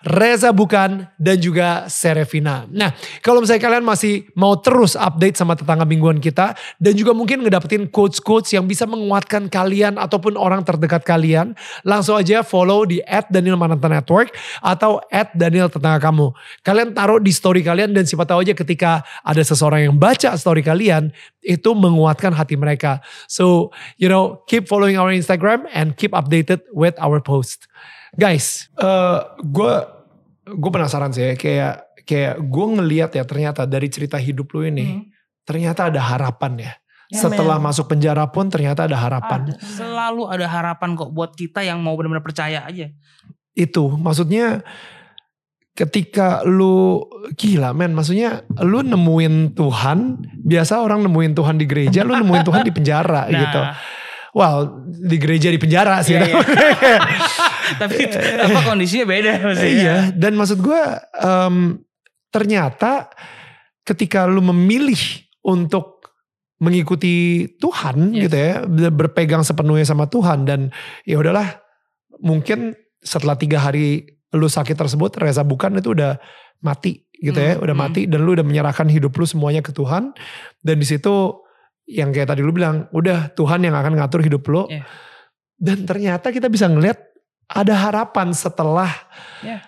Reza Bukan dan juga Serevina. Nah kalau misalnya kalian masih mau terus update sama tetangga mingguan kita dan juga mungkin ngedapetin quotes-quotes yang bisa menguatkan kalian ataupun orang terdekat kalian. Langsung aja follow di at Daniel Mananta Network atau at Daniel tetangga kamu. Kalian taruh di story kalian dan siapa tahu aja ketika ada seseorang yang baca story kalian itu menguatkan hati mereka. So you know keep following our Instagram and keep updated with our post. Guys, uh, gue gue penasaran sih ya, kayak kayak gue ngeliat ya ternyata dari cerita hidup lu ini Hmm. ternyata ada harapan ya. Ya, Setelah men. masuk penjara pun ternyata ada harapan. Ada. Selalu ada harapan kok buat kita yang mau benar-benar percaya aja. Itu maksudnya ketika lu gila men, maksudnya lu nemuin Tuhan, biasa orang nemuin Tuhan di gereja, lu nemuin Tuhan di penjara Nah, gitu. Well, di gereja di penjara sih. Iya, iya. Tapi apa kondisinya beda maksudnya. Iya, dan maksud gue em, ternyata ketika lu memilih untuk mengikuti Tuhan Yes. gitu ya, berpegang sepenuhnya sama Tuhan dan ya udahlah, mungkin setelah tiga hari lu sakit tersebut, Reza bukan itu udah mati gitu ya, Hmm, udah hmm. mati dan lu udah menyerahkan hidup lu semuanya ke Tuhan dan di situ yang kayak tadi lu bilang, udah Tuhan yang akan ngatur hidup lu. Iya. Dan ternyata kita bisa ngeliat ada harapan setelah Iya.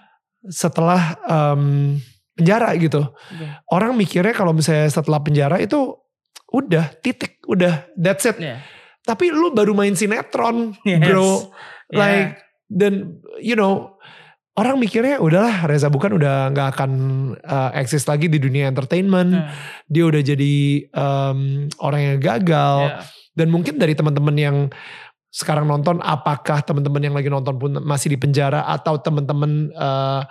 setelah em, penjara gitu. Iya. Orang mikirnya kalau misalnya setelah penjara itu udah titik, udah that's it. Iya. Tapi lu baru main sinetron, Yes. bro. Iya. Like dan you know orang mikirnya udahlah Reza bukan udah nggak akan uh, eksis lagi di dunia entertainment. Nah, Dia udah jadi em, orang yang gagal. iya. Dan mungkin dari teman-teman yang sekarang nonton, apakah teman-teman yang lagi nonton pun masih di penjara atau teman-teman eh,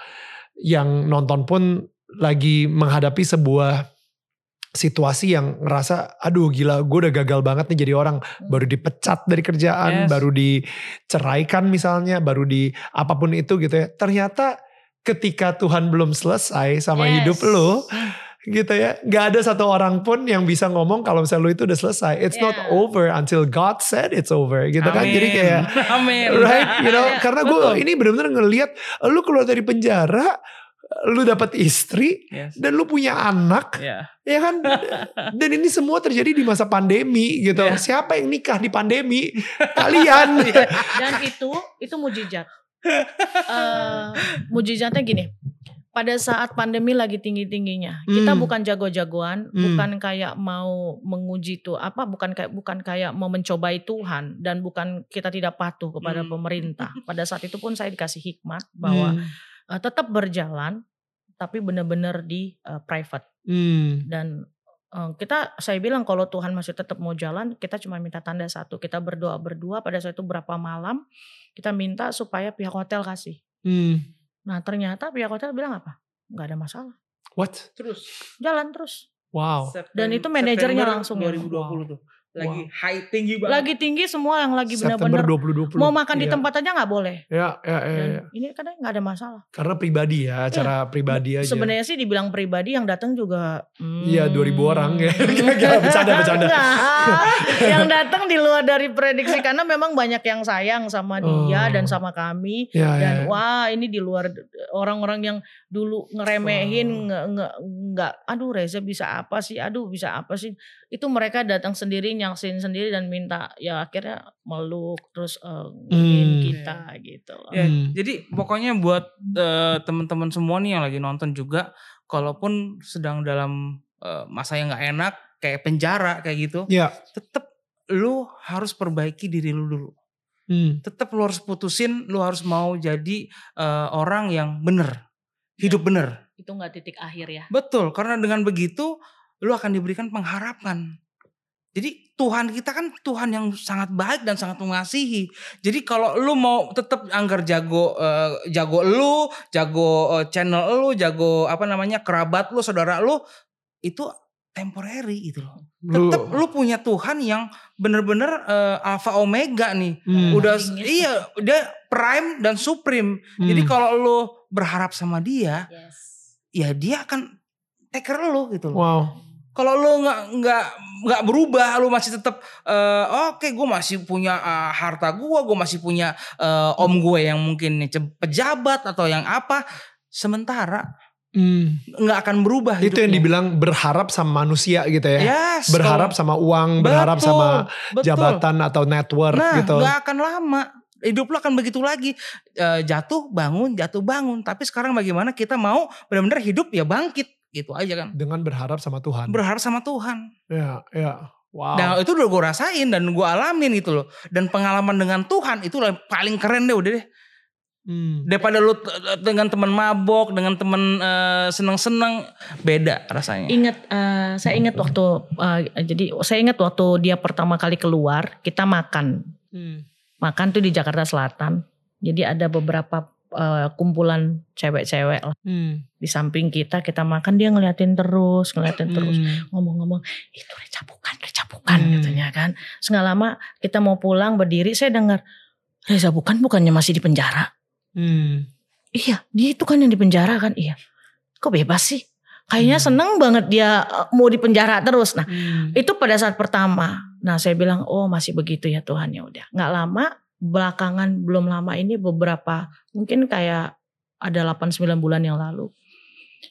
yang nonton pun lagi menghadapi sebuah situasi yang ngerasa, aduh gila gue udah gagal banget nih jadi orang. Baru dipecat dari kerjaan, Yes. baru diceraikan misalnya, baru di apa pun itu gitu ya. Ternyata ketika Tuhan belum selesai sama Yes. hidup lo, gitu ya. Gak ada satu orang pun yang bisa ngomong kalau misalnya lu itu udah selesai. It's not Yeah. over until God said it's over gitu kan. Jadi Amin. kayak Amin. right, you know, karena gue ini benar-benar ngelihat lu keluar dari penjara, lu dapat istri Yes. dan lu punya anak, Iya. ya kan? Dan ini semua terjadi di masa pandemi gitu. Iya. Siapa yang nikah di pandemi? Kalian. Dan itu itu mujizat. Eh, mujizatnya gini. Pada saat pandemi lagi tinggi-tingginya, kita Hmm. bukan jago-jagoan, Hmm. bukan kayak mau menguji tuh apa, bukan kayak bukan kayak mau mencobai Tuhan dan bukan kita tidak patuh kepada Hmm. pemerintah. Pada saat itu pun saya dikasih hikmat bahwa Hmm. Eh, tetap berjalan tapi benar-benar di eh, private Hmm. dan eh, kita saya bilang kalau Tuhan masih tetap mau jalan kita cuma minta tanda satu kita berdoa berdua pada saat itu berapa malam kita minta supaya pihak hotel kasih Hmm. nah ternyata pihak hotel bilang apa nggak ada masalah What? Terus. jalan terus Wow. Dan itu manajernya langsung ya. 2020 tuh. Lagi Wow. high tinggi banget. lagi tinggi semua yang lagi benar-benar 2020. mau makan di Iya. tempat aja nggak boleh Ya, ya, ya, dan ya. ini kadang nggak ada masalah Karena pribadi ya, acara pribadi aja. sebenarnya sih dibilang pribadi yang datang juga Iya, 2000 orang ya. hmm. Nggak, bercanda, bercanda. Nggak. yang datang di luar dari prediksi karena memang banyak yang sayang sama dia Oh. dan sama kami Ya, dan ya. wah ini di luar orang-orang yang dulu ngeremehin Oh. nge, nge- nggak aduh Reza bisa apa sih aduh bisa apa sih itu mereka datang sendiri nyaksin sendiri dan minta ya akhirnya meluk terus nginin Hmm. kita gitu loh. Ya, Hmm. Jadi pokoknya buat eh, teman-teman semua nih yang lagi nonton juga, kalaupun sedang dalam eh, masa yang nggak enak, kayak penjara kayak gitu, Ya. tetap lu harus perbaiki diri lu dulu. Hmm. Tetap lu harus putusin, lu harus mau jadi eh, orang yang bener, hidup bener. itu nggak titik akhir ya Betul, karena dengan begitu lu akan diberikan pengharapan. Jadi Tuhan kita kan Tuhan yang sangat baik dan sangat mengasihi. Jadi kalau lu mau tetap anggar jago eh, jago lu, jago eh, channel lu, jago apa namanya kerabat lu, saudara lu, itu temporary gitu loh. Tetap lu punya Tuhan yang bener-bener eh, alpha omega nih. Hmm. Udah iya, dia prime dan supreme. Jadi Hmm. kalau lu berharap sama dia, Yes. ya dia akan take care lu gitu loh. Wow. Kalau lu nggak nggak nggak berubah, lu masih tetap eh, oke, gue masih punya eh, harta gue, gue masih punya eh, om gue yang mungkin pejabat atau yang apa, sementara Hmm. nggak akan berubah. Itu yang hidupnya. dibilang berharap sama manusia gitu ya. Yes, berharap sama uang, berharap Betul, sama betul. jabatan atau network Nah, gitu. nggak akan lama. Hidup lu akan begitu lagi. Eh, jatuh, bangun, jatuh, bangun. Tapi sekarang bagaimana kita mau benar-benar hidup ya bangkit. Gitu aja kan. Dengan berharap sama Tuhan. Berharap sama Tuhan. ya, ya. Wow. Nah itu udah gue rasain dan gue alamin gitu loh. Dan pengalaman dengan Tuhan itu paling keren deh udah deh. Hmm. Daripada lu dengan teman mabok, dengan teman eh, seneng-seneng. Beda rasanya. Ingat, eh, saya ingat waktu, eh, jadi saya ingat waktu dia pertama kali keluar, kita makan. Hmm. Makan tuh di Jakarta Selatan. Jadi ada beberapa eh, kumpulan cewek-cewek lah. Hmm. Di samping kita, kita makan dia ngeliatin terus, ngeliatin terus. Hmm. Ngomong-ngomong, itu Reca bukan, Reca bukan Hmm. katanya kan. Terus nggak lama kita mau pulang berdiri, saya dengar, Reza bukan bukannya masih di penjara. Hmm. Iya, dia itu kan yang di penjara kan. Iya. Kok bebas sih? Kayaknya Hmm. seneng banget dia eh, mau di penjara terus. Nah, Hmm. itu pada saat pertama. Nah, saya bilang, "Oh, masih begitu ya Tuhan ya udah." Nggak lama, belakangan belum lama ini beberapa mungkin kayak ada 8 9 bulan yang lalu.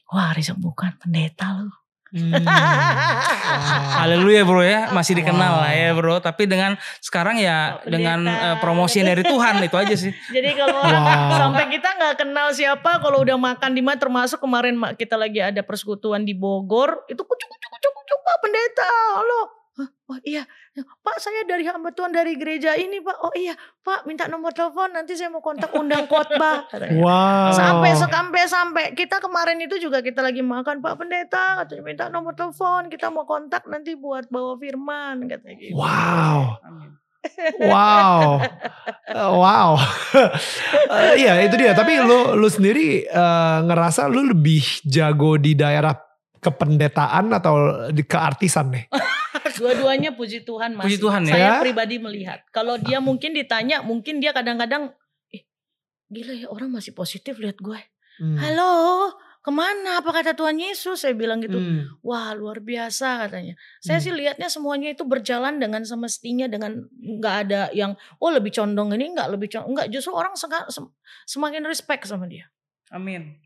Wah, Reza bukan pendeta loh. Hmm. Haleluya bro ya, masih dikenal Wow. lah ya bro. Tapi dengan sekarang ya Pendeta. dengan eh, promosi dari Tuhan itu aja sih. Jadi kalau Wow. sampai kita nggak kenal siapa, kalau udah makan di mana termasuk kemarin ma- kita lagi ada persekutuan di Bogor, itu kucuk kucuk kucuk kucuk pendeta, halo. Oh iya, Pak saya dari hamba Tuhan dari gereja ini Pak. Oh iya, Pak minta nomor telepon nanti saya mau kontak undang khotbah. Wow. Sampai sampai sampai kita kemarin itu juga kita lagi makan Pak Pendeta katanya minta nomor telepon kita mau kontak nanti buat bawa firman katanya gitu. Wow. Amin. Wow. Eh, wow. Eh, Iya itu dia. Tapi lu lu sendiri eh, ngerasa lu lebih jago di daerah kependetaan atau di keartisan nih? Dua-duanya puji Tuhan masih. Puji Tuhan ya. Saya Ya. pribadi melihat. Kalau dia mungkin ditanya, mungkin dia kadang-kadang, eh, gila ya orang masih positif lihat gue. Hmm. Halo, ke mana? Apa kata Tuhan Yesus? Saya bilang gitu. Hmm. Wah luar biasa katanya. Saya Hmm. sih lihatnya semuanya itu berjalan dengan semestinya dengan nggak ada yang oh lebih condong ini nggak lebih condong nggak justru orang semakin respect sama dia. Amin.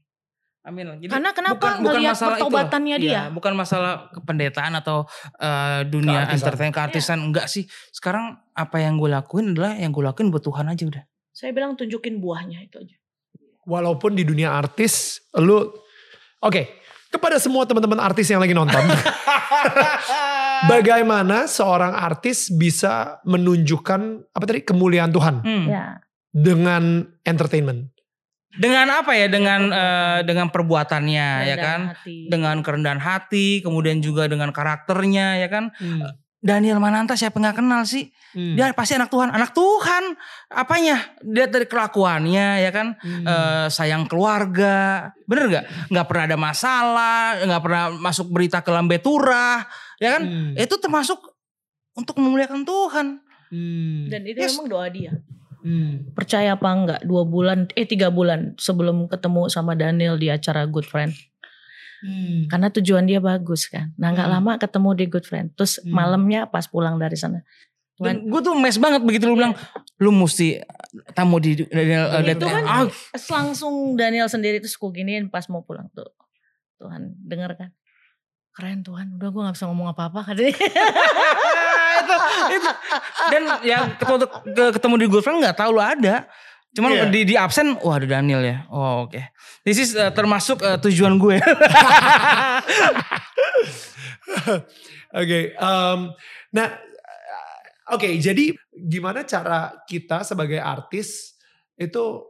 Amin. Jadi Karena kenapa bukan, bukan itu pertobatannya dia? Iya, bukan masalah kependetaan atau eh, dunia Keartisan. entertain keartisan enggak sih. Sekarang apa yang gue lakuin adalah yang gue lakuin buat Tuhan aja udah. Saya bilang tunjukin buahnya itu aja. Walaupun di dunia artis lu Oke, kepada semua teman-teman artis yang lagi nonton, bagaimana seorang artis bisa menunjukkan apa tadi kemuliaan Tuhan Hmm. Ya. dengan entertainment? Dengan apa ya? Dengan eh, dengan perbuatannya ya rendah kan? hati. Dengan kerendahan hati, kemudian juga dengan karakternya ya kan? Hmm. Daniel Mananta siapa nggak kenal sih? Hmm. Dia pasti anak Tuhan, anak Tuhan. Apanya? Dia dari kelakuannya ya kan? Hmm. eh, sayang keluarga, bener nggak? Nggak pernah ada masalah, nggak pernah masuk berita ke lambe turah, ya kan? Hmm. Itu termasuk untuk memuliakan Tuhan. Hmm. Dan itu Yes. memang doa dia. Hmm. Percaya apa enggak? Dua bulan, eh tiga bulan sebelum ketemu sama Daniel di acara Good Friend. Hmm. Karena tujuan dia bagus kan. Nah nggak Hmm. lama ketemu di Good Friend. Terus Hmm. malamnya pas pulang dari sana. Dan gue tuh mes banget begitu lu bilang, lu mesti tamu di Daniel. eh, Itu kan Ah, langsung Daniel sendiri terus ku giniin pas mau pulang tuh. Tuhan denger kan. Keren Tuhan, udah gue gak bisa ngomong apa-apa katanya. itu, itu. Dan yang ketemu, ke- ketemu di Good Friend nggak tahu lu ada. Cuman Iya. di, di absen, wah ada Daniel ya. Oh oke. This is eh, termasuk eh, tujuan gue. Oke, em, nah, oke, jadi gimana cara kita sebagai artis itu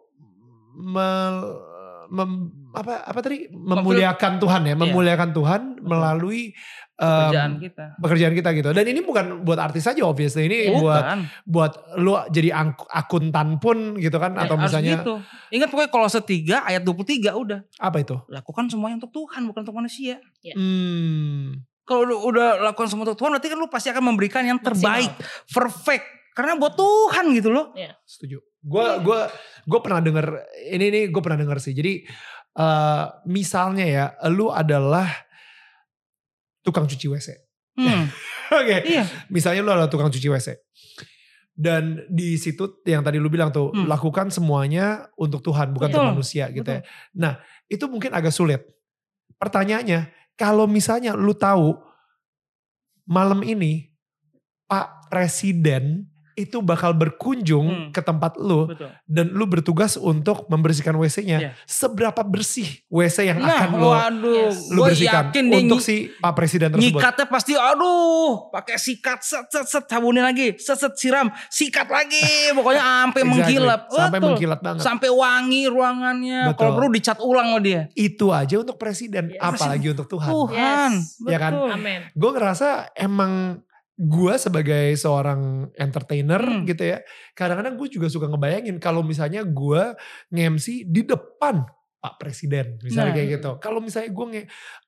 mel- mem- apa apa tadi memuliakan Tuhan ya, memuliakan Tuhan melalui em, Kerjaan kita. pekerjaan kita gitu. Dan ini bukan buat artis saja obviously, ini buat Bukan. buat lu jadi akuntan pun gitu kan Ya, atau misalnya gitu. Ingat pokoknya kalau setiga ayat 23 udah. apa itu? Lakukan semuanya untuk Tuhan bukan untuk manusia. Ya. Hmm. Kalau lu udah lakukan semua untuk Tuhan berarti kan lu pasti akan memberikan yang terbaik, perfect. Karena buat Tuhan gitu loh. Setuju. Gue gua gue pernah denger ini ini gue pernah denger sih. Jadi eh, misalnya ya, lu adalah tukang cuci WC. Hmm, Oke. iya. Misalnya lu adalah tukang cuci WC. Dan di situ yang tadi lu bilang tuh, Hmm. lakukan semuanya untuk Tuhan, bukan Betul, untuk manusia gitu ya. Nah, itu mungkin agak sulit. Pertanyaannya, kalau misalnya lu tahu malam ini Pak Presiden itu bakal berkunjung Hmm. ke tempat lu Betul. dan lu bertugas untuk membersihkan WC-nya. Iya. Seberapa bersih WC yang Nah, akan lu, waduh, Yes. lu gue bersihkan yakin untuk si Pak Presiden tersebut? Nyikatnya pasti aduh pakai sikat set set set sabunin lagi set set siram sikat lagi pokoknya sampai Exactly. menggilap Sampai Betul. mengkilat banget. sampai wangi ruangannya kalau perlu dicat ulang sama dia itu aja untuk presiden, Yes. apalagi untuk Tuhan. Tuhan Yes. Ya kan? Amin. Gue ngerasa emang gue sebagai seorang entertainer Hmm. gitu ya, kadang-kadang gue juga suka ngebayangin kalau misalnya gue nge-MC di depan Pak Presiden, misalnya Nah. kayak gitu. Kalau misalnya gue nge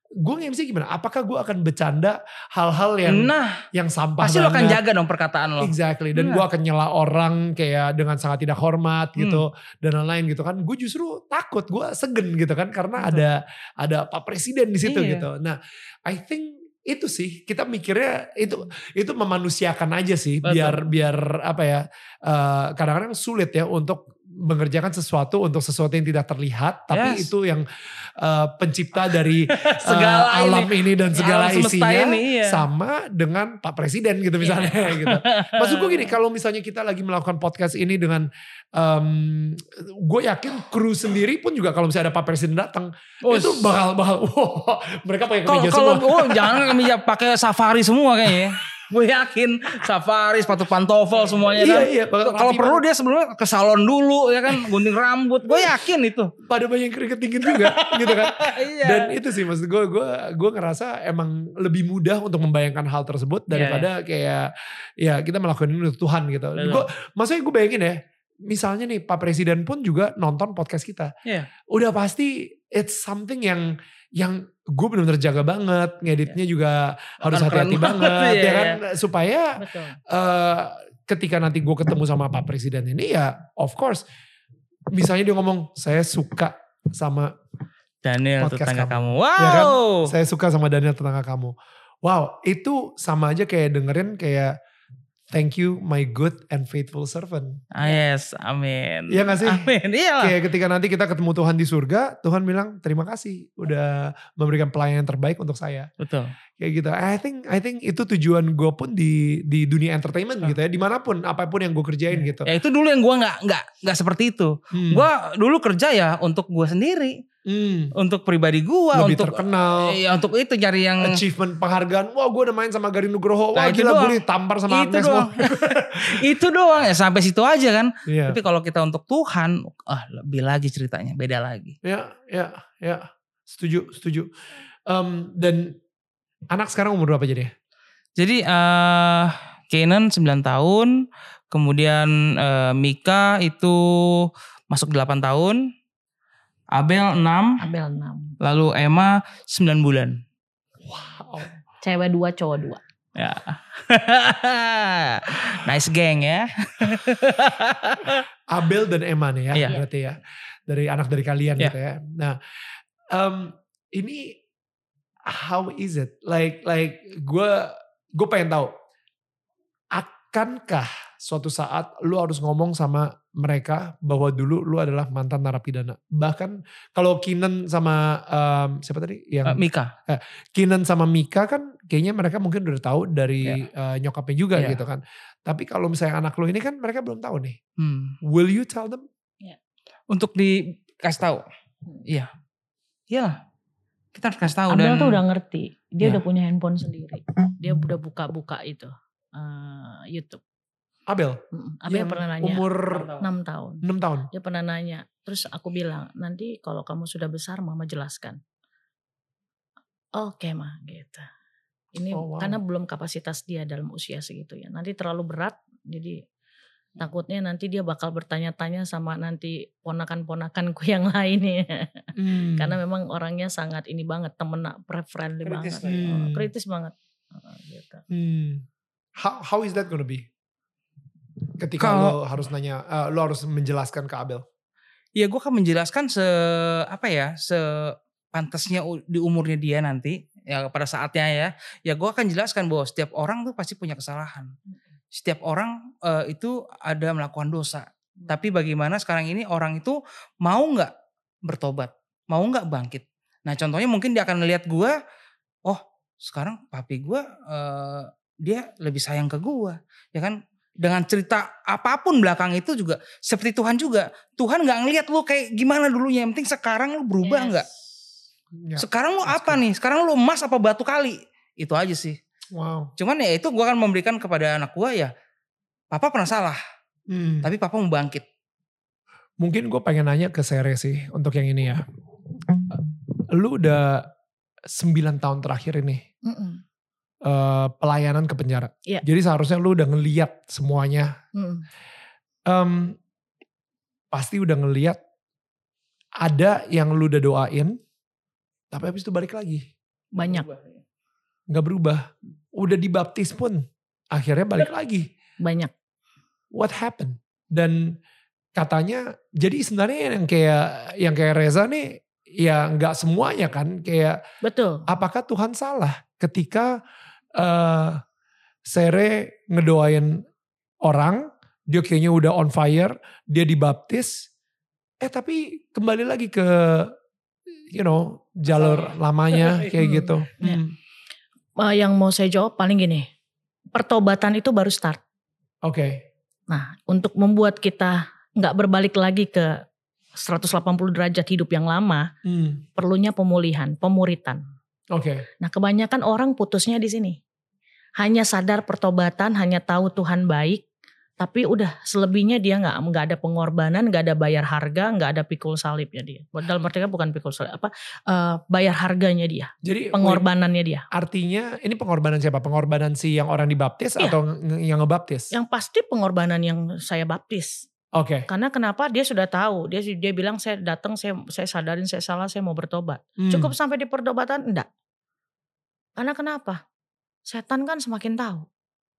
gue nge-MC gimana? Apakah gue akan bercanda hal-hal yang nah yang sampah pasti lo akan banget? jaga dong perkataan lo Exactly. Dan Nah. gue akan nyela orang kayak dengan sangat tidak hormat Hmm. gitu dan lain-lain gitu kan. Gue justru takut, gue segen gitu kan karena Betul. ada ada Pak Presiden di situ Iya. gitu. Nah, I think itu sih kita mikirnya itu itu memanusiakan aja sih Betul. biar biar apa ya eh, kadang-kadang sulit ya untuk mengerjakan sesuatu untuk sesuatu yang tidak terlihat tapi Yes. itu yang eh, pencipta dari eh, Segala alam ini, dan segala Alam isinya ini, iya. sama dengan Pak Presiden gitu misalnya gitu. Maksud gue gini, kalau misalnya kita lagi melakukan podcast ini dengan, gue yakin kru sendiri pun juga kalau misalnya ada Pak Presiden datang, Oh, itu bakal bakal, wah, mereka pakai kalau kemeja kalau semua. oh, jangan kemeja pakai safari semua kayaknya gue yakin safari sepatu pantofel semuanya Iya kan iya, bakal kalau perlu dia sebelumnya ke salon dulu ya kan gunting rambut gue yakin itu pada banyak keringet dingin juga, gitu kan. iya Dan itu sih maksud gue, gue gue ngerasa emang lebih mudah untuk membayangkan hal tersebut Iya, daripada kayak ya kita melakukan ini untuk Tuhan gitu. Gue, maksudnya gue bayangin ya, misalnya nih Pak Presiden pun juga nonton podcast kita. Iya. Udah pasti it's something yang yang gue benar-benar jaga banget, ngeditnya juga harus hati-hati banget, banget, iya, ya kan iya. supaya Betul. eh ketika nanti gue ketemu sama Pak Presiden ini ya of course misalnya dia ngomong saya suka sama Daniel Podcast tetangga kamu. kamu, Ya kan? wow saya suka sama Daniel tetangga kamu. Wow, itu sama aja kayak dengerin kayak thank you my good and faithful servant. Ah, yes amin Iya gak sih? amin iya Kayak ketika nanti kita ketemu Tuhan di surga, Tuhan bilang terima kasih udah memberikan pelayanan terbaik untuk saya. betul Kayak gitu. I think I think itu tujuan gue pun di di dunia entertainment Ah. gitu ya, di mana pun apa pun yang gue kerjain gitu. ya itu dulu yang gue nggak nggak nggak seperti itu Hmm. gue dulu kerja ya untuk gue sendiri Hmm. untuk pribadi gue lebih untuk terkenal. Iya untuk itu cari yang achievement penghargaan. Wah gue udah main sama Garin Nugroho. Wah Nah, gila doang. gue ditampar sama itu Agnes doang itu doang ya sampai situ aja kan Iya. tapi kalau kita untuk Tuhan ah lebih lagi ceritanya beda lagi Ya, ya, ya. Setuju, setuju. Em, dan anak sekarang umur berapa jadi? jadi eh Kenan 9 tahun kemudian eh, Mika itu masuk 8 tahun Abel 6 Abel 6. lalu Emma 9 bulan Wow. Cewek dua, cowok dua. ya nice gang ya Abel dan Emma nih ya, Iya. berarti ya. Dari anak dari kalian Iya. gitu ya. Nah, em, ini how is it? Like, like gue, gue pengen tahu. Akankah suatu saat lu harus ngomong sama mereka bahwa dulu lu adalah mantan narapidana? Bahkan kalau Kinan sama em, siapa tadi yang Eh, Mika Kinan sama Mika kan kayaknya mereka mungkin udah tahu dari eh, nyokapnya juga Iya. gitu kan. Tapi kalau misalnya anak lu ini kan mereka belum tahu nih. Hmm. Will you tell them? untuk dikasih tahu iya iya kita harus kasih tahu Abel dan tuh udah ngerti. Dia Ya. udah punya handphone sendiri. Dia udah buka-buka itu. eh, YouTube. Abel Mm, Abel yang pernah nanya. umur 6 tahun. 6 tahun. Dia pernah nanya. Terus aku bilang, nanti kalau kamu sudah besar mama jelaskan. Oke mah gitu. Ini Oh, wow. karena belum kapasitas dia dalam usia segitu ya. Nanti terlalu berat jadi Takutnya nanti dia bakal bertanya-tanya sama nanti ponakan-ponakanku yang lainnya. Hmm. Karena memang orangnya sangat ini banget, temen friendly Kritis banget. ya. Oh, Hmm. kritis banget. Oh, gitu. Hmm. How, how is that gonna be? Ketika Kalau- lo harus nanya, eh, lo harus menjelaskan ke Abel. Ya gue akan menjelaskan se apa ya se pantasnya di umurnya dia nanti ya pada saatnya ya. Ya gue akan jelaskan bahwa setiap orang tuh pasti punya kesalahan. Setiap orang eh, itu ada melakukan dosa. Tapi bagaimana sekarang ini orang itu mau nggak bertobat? Mau nggak bangkit? Nah contohnya mungkin dia akan lihat gue oh sekarang papi gue eh, dia lebih sayang ke gue ya kan dengan cerita apa pun belakang itu juga seperti Tuhan juga Tuhan nggak ngelihat lu kayak gimana dulunya yang penting sekarang lu berubah Yes. nggak Ya. sekarang lu that's apa good. nih sekarang lu emas apa batu kali itu aja sih Wow. cuman ya itu gue akan memberikan kepada anak gue ya papa pernah salah Hmm. tapi papa mau bangkit Mungkin gue pengen nanya ke Sere sih untuk yang ini ya. Lu udah 9 tahun terakhir ini Mm-mm. Eh, pelayanan ke penjara. Iya. Jadi seharusnya lu udah ngeliat semuanya. Mm-mm. Em, pasti udah ngeliat ada yang lu udah doain, tapi habis itu balik lagi. Banyak, Nggak berubah. Udah dibaptis pun akhirnya balik lagi. banyak. What happened? Dan katanya jadi sebenarnya yang kayak yang kayak Reza nih ya nggak semuanya kan kayak Betul. apakah Tuhan salah ketika eh Sere ngedoain orang, dia kayaknya udah on fire, dia dibaptis, eh tapi kembali lagi ke you know jalur lamanya kayak Hmm. gitu. Hmm. Eh, yang mau saya jawab paling gini, pertobatan itu baru start. Oke, Nah, untuk membuat kita nggak berbalik lagi ke 180 derajat hidup yang lama, Hmm. perlunya pemulihan, pemuritan. Oke, Nah, kebanyakan orang putusnya di sini. Hanya sadar pertobatan, hanya tahu Tuhan baik, tapi udah selebihnya dia nggak nggak ada pengorbanan, nggak ada bayar harga, nggak ada pikul salibnya dia. Dalam artinya bukan pikul salib, apa eh, bayar harganya dia, Jadi pengorbanannya dia. artinya ini pengorbanan siapa? Pengorbanan si yang orang dibaptis Iya. atau yang ngebaptis? Yang pasti pengorbanan yang saya baptis. Oke. Karena kenapa dia sudah tahu, dia dia bilang saya datang, saya saya sadarin saya salah, saya mau bertobat. Hmm. Cukup sampai di pertobatan? Enggak. Karena kenapa? Setan kan semakin tahu.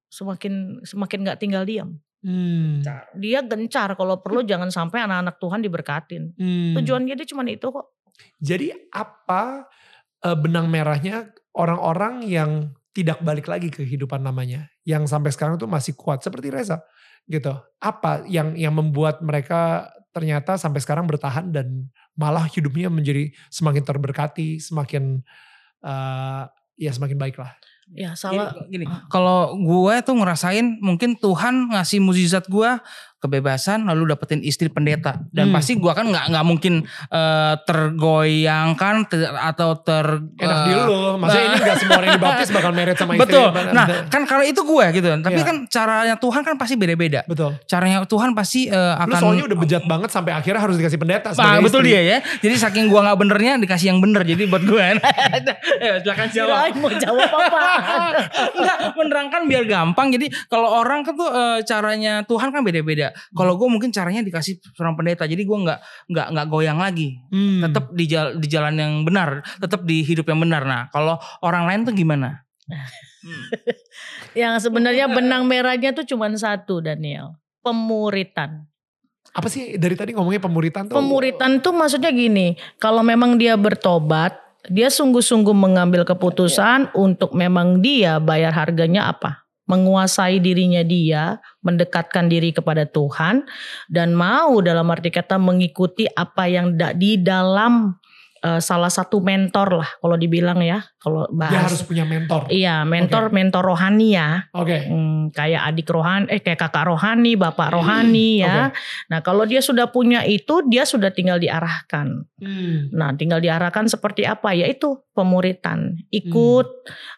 Semakin semakin nggak tinggal diam. Hmm. Dia gencar kalau perlu jangan sampai anak-anak Tuhan diberkatin. Hmm. Tujuannya dia cuma itu kok. Jadi apa eh, benang merahnya orang-orang yang tidak balik lagi ke kehidupan namanya, yang sampai sekarang tuh masih kuat seperti Reza, gitu. Apa yang yang membuat mereka ternyata sampai sekarang bertahan dan malah hidupnya menjadi semakin terberkati, semakin eh, ya semakin baik lah. Ya salah. Gini, gini, kalau gue tuh ngerasain mungkin Tuhan ngasih mukjizat gue kebebasan lalu dapetin istri pendeta dan Hmm. pasti gue kan nggak nggak mungkin eh, tergoyangkan ter- atau ter Enak eh, di lu, maksudnya ini gak semua orang yang dibaptis bakal married sama istri. betul. Nah kan kalau itu gue gitu, tapi Iya. kan caranya Tuhan kan pasti beda-beda. betul. Caranya Tuhan pasti eh, Lu akan soalnya udah bejat banget sampai akhirnya harus dikasih pendeta Nah, betul istri. dia ya. Jadi saking gua nggak benernya dikasih yang bener. Jadi buat gue. ya, silakan jawab. Mau jawab apa? Enggak, menerangkan biar gampang. Jadi kalau orang kan tuh eh, caranya Tuhan kan beda-beda. Kalau gue mungkin caranya dikasih seorang pendeta. Jadi gue nggak nggak nggak goyang lagi. Hmm. Tetap di jalan, di jalan yang benar, tetap di hidup yang benar. Nah, kalau orang lain tuh gimana? Yang sebenarnya benang merahnya tuh cuma satu Daniel. Pemuritan. Apa sih dari tadi ngomongnya pemuritan tuh? Pemuritan tuh maksudnya gini, kalau memang dia bertobat, dia sungguh-sungguh mengambil keputusan untuk memang dia bayar harganya apa? Menguasai dirinya dia, mendekatkan diri kepada Tuhan dan mau dalam arti kata mengikuti apa yang di dalam eh, salah satu mentor lah kalau dibilang ya, kalau Dia bahas. harus punya mentor. Iya, mentor mentor rohani ya. Oke. Hmm, kayak adik rohani, eh kayak kakak rohani, bapak rohani ya. Nah kalau dia sudah punya itu, dia sudah tinggal diarahkan. Hmm. Nah tinggal diarahkan seperti apa? Yaitu pemuritan, ikut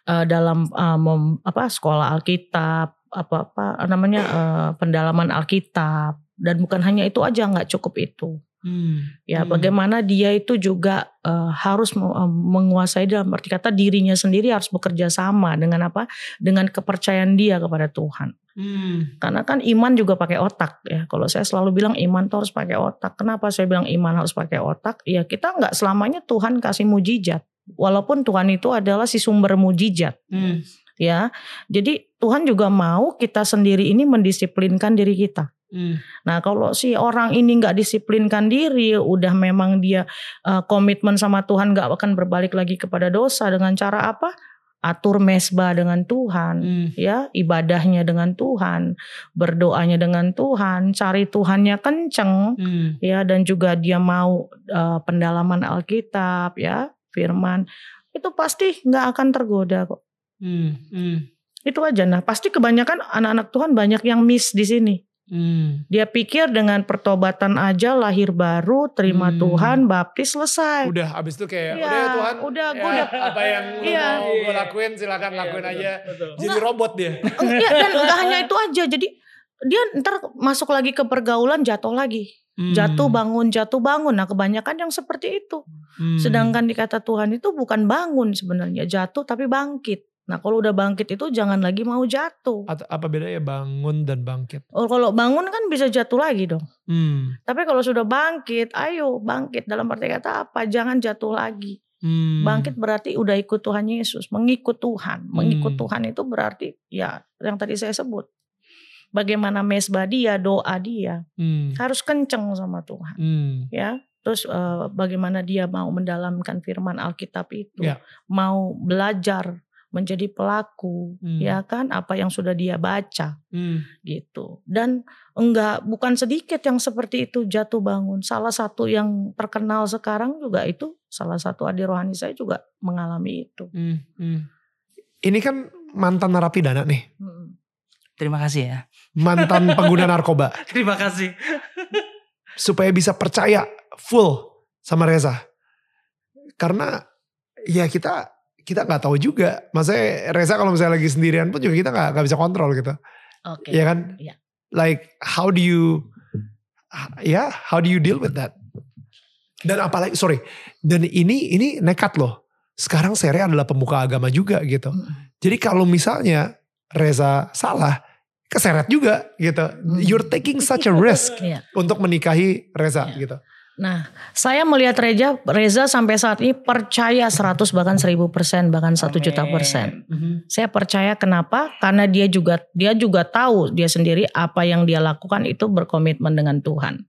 eh, dalam eh, mem- apa sekolah Alkitab, apa apa namanya eh, pendalaman Alkitab. Dan bukan hanya itu aja, nggak cukup itu. Hmm. Ya, Hmm. bagaimana dia itu juga eh, harus eh, menguasai dalam arti kata dirinya sendiri harus bekerja sama dengan apa? Dengan kepercayaan dia kepada Tuhan. Hmm. Karena kan iman juga pakai otak ya. Kalau saya selalu bilang iman tuh harus pakai otak. Kenapa saya bilang iman harus pakai otak? Ya kita nggak selamanya Tuhan kasih mujizat. Walaupun Tuhan itu adalah si sumber mujizat Hmm. ya. Jadi Tuhan juga mau kita sendiri ini mendisiplinkan diri kita. Hmm. Nah kalau si orang ini nggak disiplinkan diri, udah memang dia uh, komitmen sama Tuhan nggak akan berbalik lagi kepada dosa dengan cara apa? Atur mesbah dengan Tuhan, Hmm. ya ibadahnya dengan Tuhan, berdoanya dengan Tuhan, cari Tuhannya kenceng, Hmm. ya dan juga dia mau uh, pendalaman Alkitab, ya Firman, itu pasti nggak akan tergoda kok. Hmm. Hmm. Itu aja. Nah pasti kebanyakan anak-anak Tuhan banyak yang miss di sini. Hmm. Dia pikir dengan pertobatan aja lahir baru, terima Hmm. Tuhan, baptis selesai. Udah abis itu kayak Iya, udah ya Tuhan udah, ya, gua udah- apa yang lu Iya. mau gue lakuin silakan lakuin aja jadi robot dia Iya dan enggak hanya itu aja. Jadi dia ntar masuk lagi ke pergaulan jatuh lagi. Hmm. Jatuh bangun, jatuh bangun. Nah kebanyakan yang seperti itu. Hmm. Sedangkan di kata Tuhan itu bukan bangun sebenarnya. Jatuh tapi bangkit. Nah kalau udah bangkit itu jangan lagi mau jatuh. Atau apa bedanya bangun dan bangkit Oh, kalau bangun kan bisa jatuh lagi dong. hmm. Tapi kalau sudah bangkit, ayo bangkit. Dalam arti kata apa? Jangan jatuh lagi. Hmm. Bangkit berarti udah ikut Tuhan Yesus, mengikut Tuhan. Mengikut Hmm. Tuhan itu berarti ya yang tadi saya sebut. Bagaimana mesbah dia, doa dia Hmm. harus kenceng sama Tuhan, Hmm. ya. Terus eh, bagaimana dia mau mendalamkan firman Alkitab itu, Ya. mau belajar menjadi pelaku, Hmm. ya kan? Apa yang sudah dia baca Hmm. gitu. Dan enggak bukan sedikit yang seperti itu jatuh bangun. Salah satu yang terkenal sekarang juga itu salah satu adik rohani saya juga mengalami itu. Hmm. Hmm. Ini kan mantan narapidana nih, Mm. Terima kasih ya. mantan pengguna narkoba. Terima kasih. supaya bisa percaya full sama Reza. Karena ya kita kita nggak tahu juga. Maksudnya Reza kalau misalnya lagi sendirian pun juga kita nggak nggak bisa kontrol gitu. Oke. Ya kan? Iya. Like how do you ya how do you deal with that? Dan apalagi sorry. Dan ini ini nekat loh. Sekarang Sere adalah pemuka agama juga gitu. Mm. Jadi kalau misalnya Reza salah, keseret juga gitu. You're taking such a risk Iya. untuk menikahi Reza Iya. gitu. Nah, saya melihat Reza, Reza sampai saat ini percaya 100 bahkan 1000 persen bahkan 1 juta persen. Saya percaya kenapa? Karena dia juga dia juga tahu dia sendiri apa yang dia lakukan itu berkomitmen dengan Tuhan.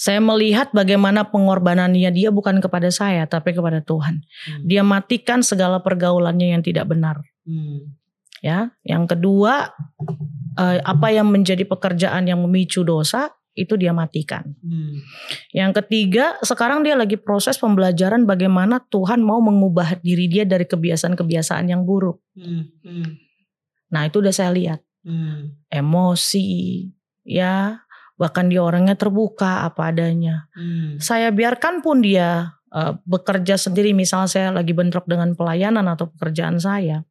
Saya melihat bagaimana pengorbanannya dia bukan kepada saya tapi kepada Tuhan. Dia matikan segala pergaulannya yang tidak benar. Ya, yang kedua eh, apa yang menjadi pekerjaan yang memicu dosa itu dia matikan. Yang ketiga, sekarang dia lagi proses pembelajaran bagaimana Tuhan mau mengubah diri dia dari kebiasaan-kebiasaan yang buruk. Nah, itu udah saya lihat. Emosi, ya, bahkan dia orangnya terbuka apa adanya. Saya biarkan pun dia eh, bekerja sendiri, misalnya saya lagi bentrok dengan pelayanan atau pekerjaan saya,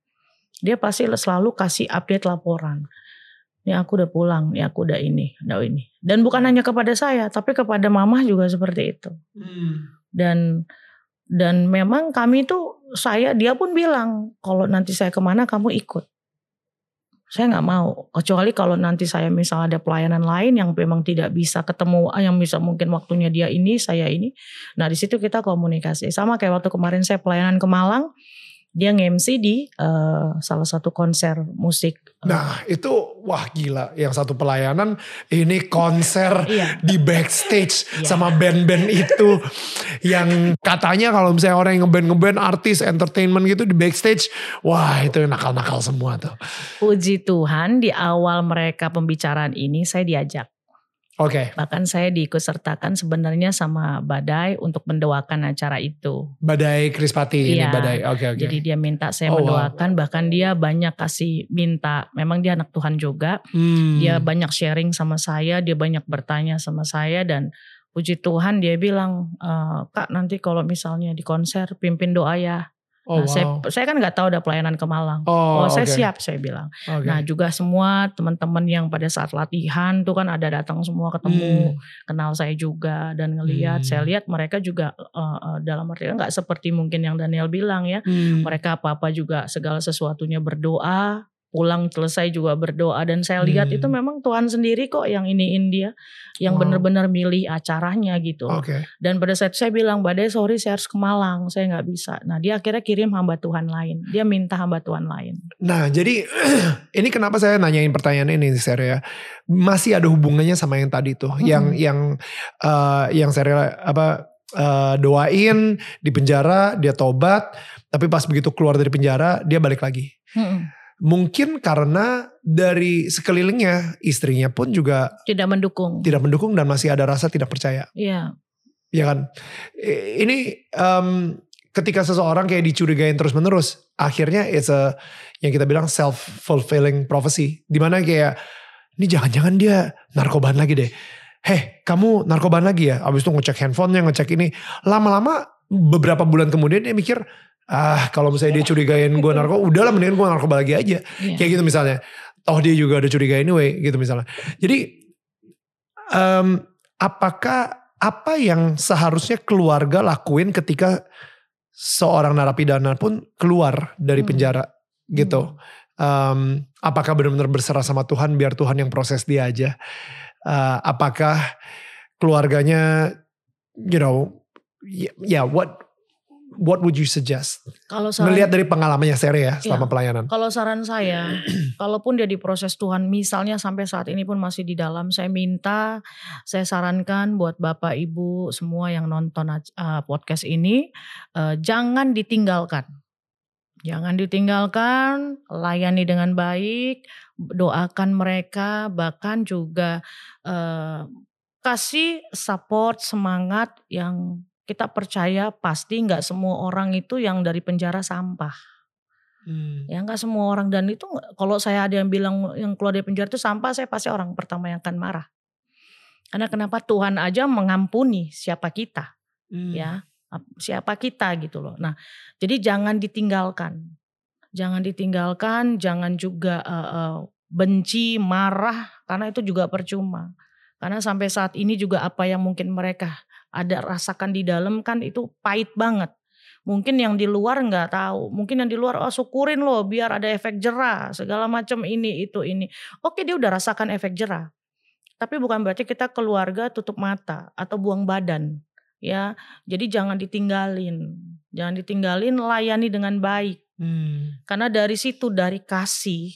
dia pasti selalu kasih update laporan. Ini aku udah pulang, ini aku udah ini, udah ini. Dan bukan hanya kepada saya, tapi kepada mama juga seperti itu. Dan dan memang kami tuh saya dia pun bilang kalau nanti saya ke mana kamu ikut. Saya nggak mau kecuali kalau nanti saya misalnya ada pelayanan lain yang memang tidak bisa ketemu ah, yang bisa mungkin waktunya dia ini saya ini. Nah di situ kita komunikasi sama kayak waktu kemarin saya pelayanan ke Malang dia nge-MC di eh, salah satu konser musik. eh, Nah itu wah gila yang satu pelayanan ini konser Iya. di backstage Iya. sama band-band itu yang katanya kalau misalnya orang yang ngeband ngeband artis entertainment gitu di backstage wah itu nakal-nakal semua tuh. Puji Tuhan di awal mereka pembicaraan ini saya diajak. Oke Bahkan saya diikutsertakan sebenarnya sama Badai untuk mendoakan acara itu. badai Krispati ini Iya. badai oke oke. Jadi dia minta saya Oh, wow. mendoakan, bahkan dia banyak kasih minta. Memang dia anak Tuhan juga. Hmm. Dia banyak sharing sama saya, dia banyak bertanya sama saya dan puji Tuhan dia bilang, "Eh, Kak nanti kalau misalnya di konser pimpin doa ya. Oh, Nah, saya, wow. saya kan nggak tahu ada pelayanan ke Malang. Oh, Oh, saya oke. siap saya bilang. Oke. Nah juga semua teman-teman yang pada saat latihan tuh kan ada datang semua ketemu, Hmm. kenal saya juga dan ngelihat. Hmm. Saya lihat mereka juga eh, dalam artian nggak seperti mungkin yang Daniel bilang ya. Hmm. Mereka apa-apa juga segala sesuatunya berdoa pulang selesai juga berdoa dan saya lihat Hmm. itu memang Tuhan sendiri kok yang iniin dia, yang Wow. benar-benar milih acaranya gitu. Oke. Dan pada saat saya bilang, Badai sorry saya harus ke Malang, saya nggak bisa. Nah dia akhirnya kirim hamba Tuhan lain, dia minta hamba Tuhan lain. Nah, jadi ini kenapa saya nanyain pertanyaan ini, Ser ya? Masih ada hubungannya sama yang tadi tuh, yang Mm-mm. yang eh, yang saya apa eh, doain di penjara, dia tobat, tapi pas begitu keluar dari penjara, dia balik lagi. Mm-mm. Mungkin karena dari sekelilingnya, istrinya pun juga Tidak mendukung. tidak mendukung dan masih ada rasa tidak percaya. Iya, Ya kan? Ini em, ketika seseorang kayak dicurigain terus menerus, akhirnya it's a yang kita bilang self fulfilling prophecy. Di mana kayak ini jangan-jangan dia narkoban lagi deh. Heh, kamu narkoban lagi ya? Abis itu ngecek handphonenya, ngecek ini. Lama-lama beberapa bulan kemudian dia mikir, ah kalau misalnya dia curigain gue narko, udahlah mendingan gue narkoba lagi aja. iya. Kayak gitu misalnya. Toh dia juga ada curiga anyway gitu misalnya. Jadi em, apakah apa yang seharusnya keluarga lakuin ketika seorang narapidana pun keluar dari Hmm. penjara gitu? Em, apakah benar-benar berserah sama Tuhan biar Tuhan yang proses dia aja? Eh, apakah keluarganya, you know, ya yeah, what what would you suggest? Kalau saran, Melihat dari pengalamannya Sere ya selama Iya. pelayanan. kalau saran saya, kalaupun dia diproses Tuhan, misalnya sampai saat ini pun masih di dalam, saya minta, saya sarankan buat bapak ibu semua yang nonton uh, podcast ini, uh, jangan ditinggalkan, jangan ditinggalkan, layani dengan baik, doakan mereka, bahkan juga uh, kasih support semangat yang kita percaya pasti nggak semua orang itu yang dari penjara sampah. Hmm. Ya nggak semua orang dan itu kalau saya ada yang bilang yang keluar dari penjara itu sampah, saya pasti orang pertama yang akan marah. Karena kenapa Tuhan aja mengampuni siapa kita, Hmm. ya ap- siapa kita gitu loh. Nah jadi jangan ditinggalkan, jangan ditinggalkan, jangan juga eh, eh, benci, marah karena itu juga percuma. Karena sampai saat ini juga apa yang mungkin mereka ada rasakan di dalam kan itu pahit banget. Mungkin yang di luar nggak tahu. Mungkin yang di luar oh syukurin loh biar ada efek jerah segala macam ini itu ini. Oke dia udah rasakan efek jerah. Tapi bukan berarti kita keluarga tutup mata atau buang badan. Ya, jadi jangan ditinggalin. Jangan ditinggalin, layani dengan baik. Hmm. Karena dari situ dari kasih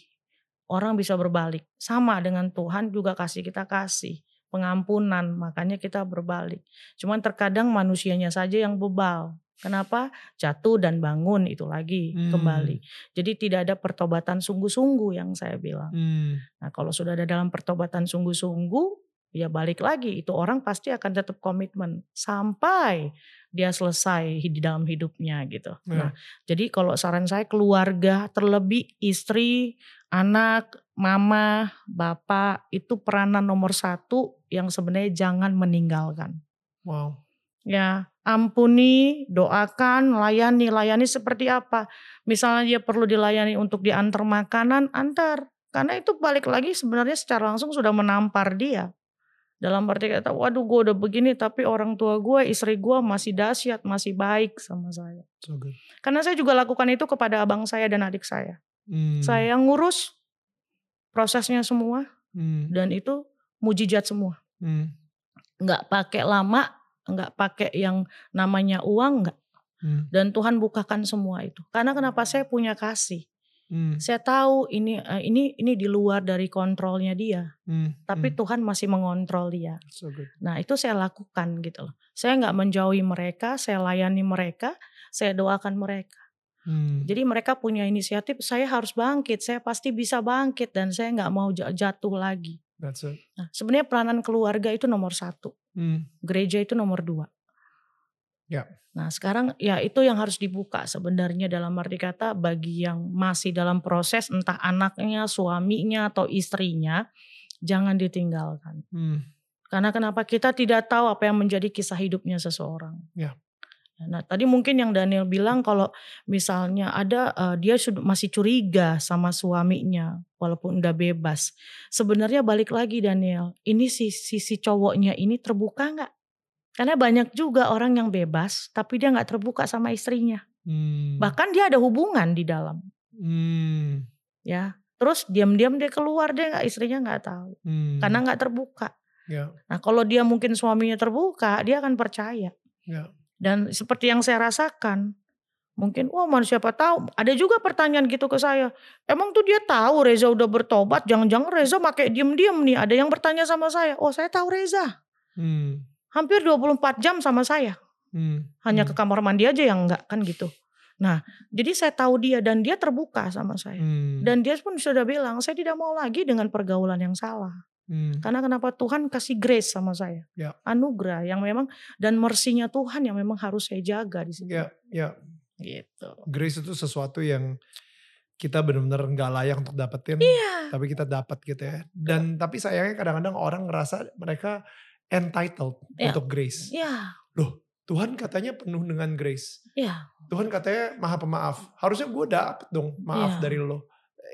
orang bisa berbalik. Sama dengan Tuhan juga kasih kita kasih pengampunan, makanya kita berbalik. Cuman terkadang manusianya saja yang bebal. Kenapa? Jatuh dan bangun itu lagi Hmm. kembali. Jadi tidak ada pertobatan sungguh-sungguh yang saya bilang. Hmm. Nah, kalau sudah ada dalam pertobatan sungguh-sungguh, ya balik lagi itu orang pasti akan tetap komitmen sampai dia selesai di dalam hidupnya gitu. Ya. Nah, jadi kalau saran saya keluarga terlebih istri, anak, mama, bapak itu peranan nomor satu yang sebenarnya jangan meninggalkan. Wow. Ya, ampuni, doakan, layani. Layani seperti apa? Misalnya dia perlu dilayani untuk diantar makanan, antar. Karena itu balik lagi sebenarnya secara langsung sudah menampar dia. Dalam arti kata, waduh gue udah begini tapi orang tua gue, istri gue masih dahsyat, masih baik sama saya. So good. Karena saya juga lakukan itu kepada abang saya dan adik saya. Hmm. Saya ngurus prosesnya semua Hmm. dan itu mujizat semua. Hmm. Nggak pakai lama, nggak pakai yang namanya uang, nggak. Hmm. dan Tuhan bukakan semua itu. Karena kenapa saya punya kasih? Hmm. Saya tahu ini eh, ini ini di luar dari kontrolnya dia, Hmm. tapi Hmm. Tuhan masih mengontrol dia. So good. Nah, itu saya lakukan gitu loh. Saya nggak menjauhi mereka, saya layani mereka, saya doakan mereka. Hmm. Jadi mereka punya inisiatif, saya harus bangkit, saya pasti bisa bangkit dan saya nggak mau ja- jatuh lagi. That's it. Nah, sebenarnya peranan keluarga itu nomor satu, Hmm. gereja itu nomor dua. Ya. Nah sekarang ya itu yang harus dibuka sebenarnya dalam arti kata bagi yang masih dalam proses entah anaknya, suaminya atau istrinya jangan ditinggalkan. Hmm. Karena kenapa kita tidak tahu apa yang menjadi kisah hidupnya seseorang. Ya. Nah tadi mungkin yang Daniel bilang kalau misalnya ada eh, dia sudah masih curiga sama suaminya walaupun udah bebas. Sebenarnya balik lagi Daniel, ini si sisi cowoknya ini terbuka nggak? Karena banyak juga orang yang bebas tapi dia nggak terbuka sama istrinya. Hmm. Bahkan dia ada hubungan di dalam Hmm. ya. Terus diam-diam dia keluar dia nggak istrinya nggak tahu Hmm. karena nggak terbuka. Ya. Nah kalau dia mungkin suaminya terbuka dia akan percaya. Ya. Dan seperti yang saya rasakan, mungkin wah mana siapa tahu. Ada juga pertanyaan gitu ke saya. Emang tuh dia tahu Reza udah bertobat, jangan-jangan Reza pakai diem-diem nih. Ada yang bertanya sama saya, oh saya tahu Reza. Hmm. Hampir 24 jam sama saya. Hmm. Hanya Hmm. ke kamar mandi aja yang enggak kan gitu. Nah jadi saya tahu dia dan dia terbuka sama saya. Hmm. Dan dia pun sudah bilang, saya tidak mau lagi dengan pergaulan yang salah. Hmm. Karena kenapa Tuhan kasih grace sama saya. Ya. Anugerah yang memang, dan mersinya Tuhan yang memang harus saya jaga di situ. Ya, ya. Gitu. Grace itu sesuatu yang kita benar-benar nggak layak untuk dapetin, Iya. tapi kita dapat gitu ya. Dan tapi sayangnya kadang-kadang orang ngerasa mereka entitled Ya. untuk grace. Iya. Tuhan katanya penuh dengan grace. Iya. Tuhan katanya maha pemaaf. Harusnya gue dapet dong maaf Iya. dari lo.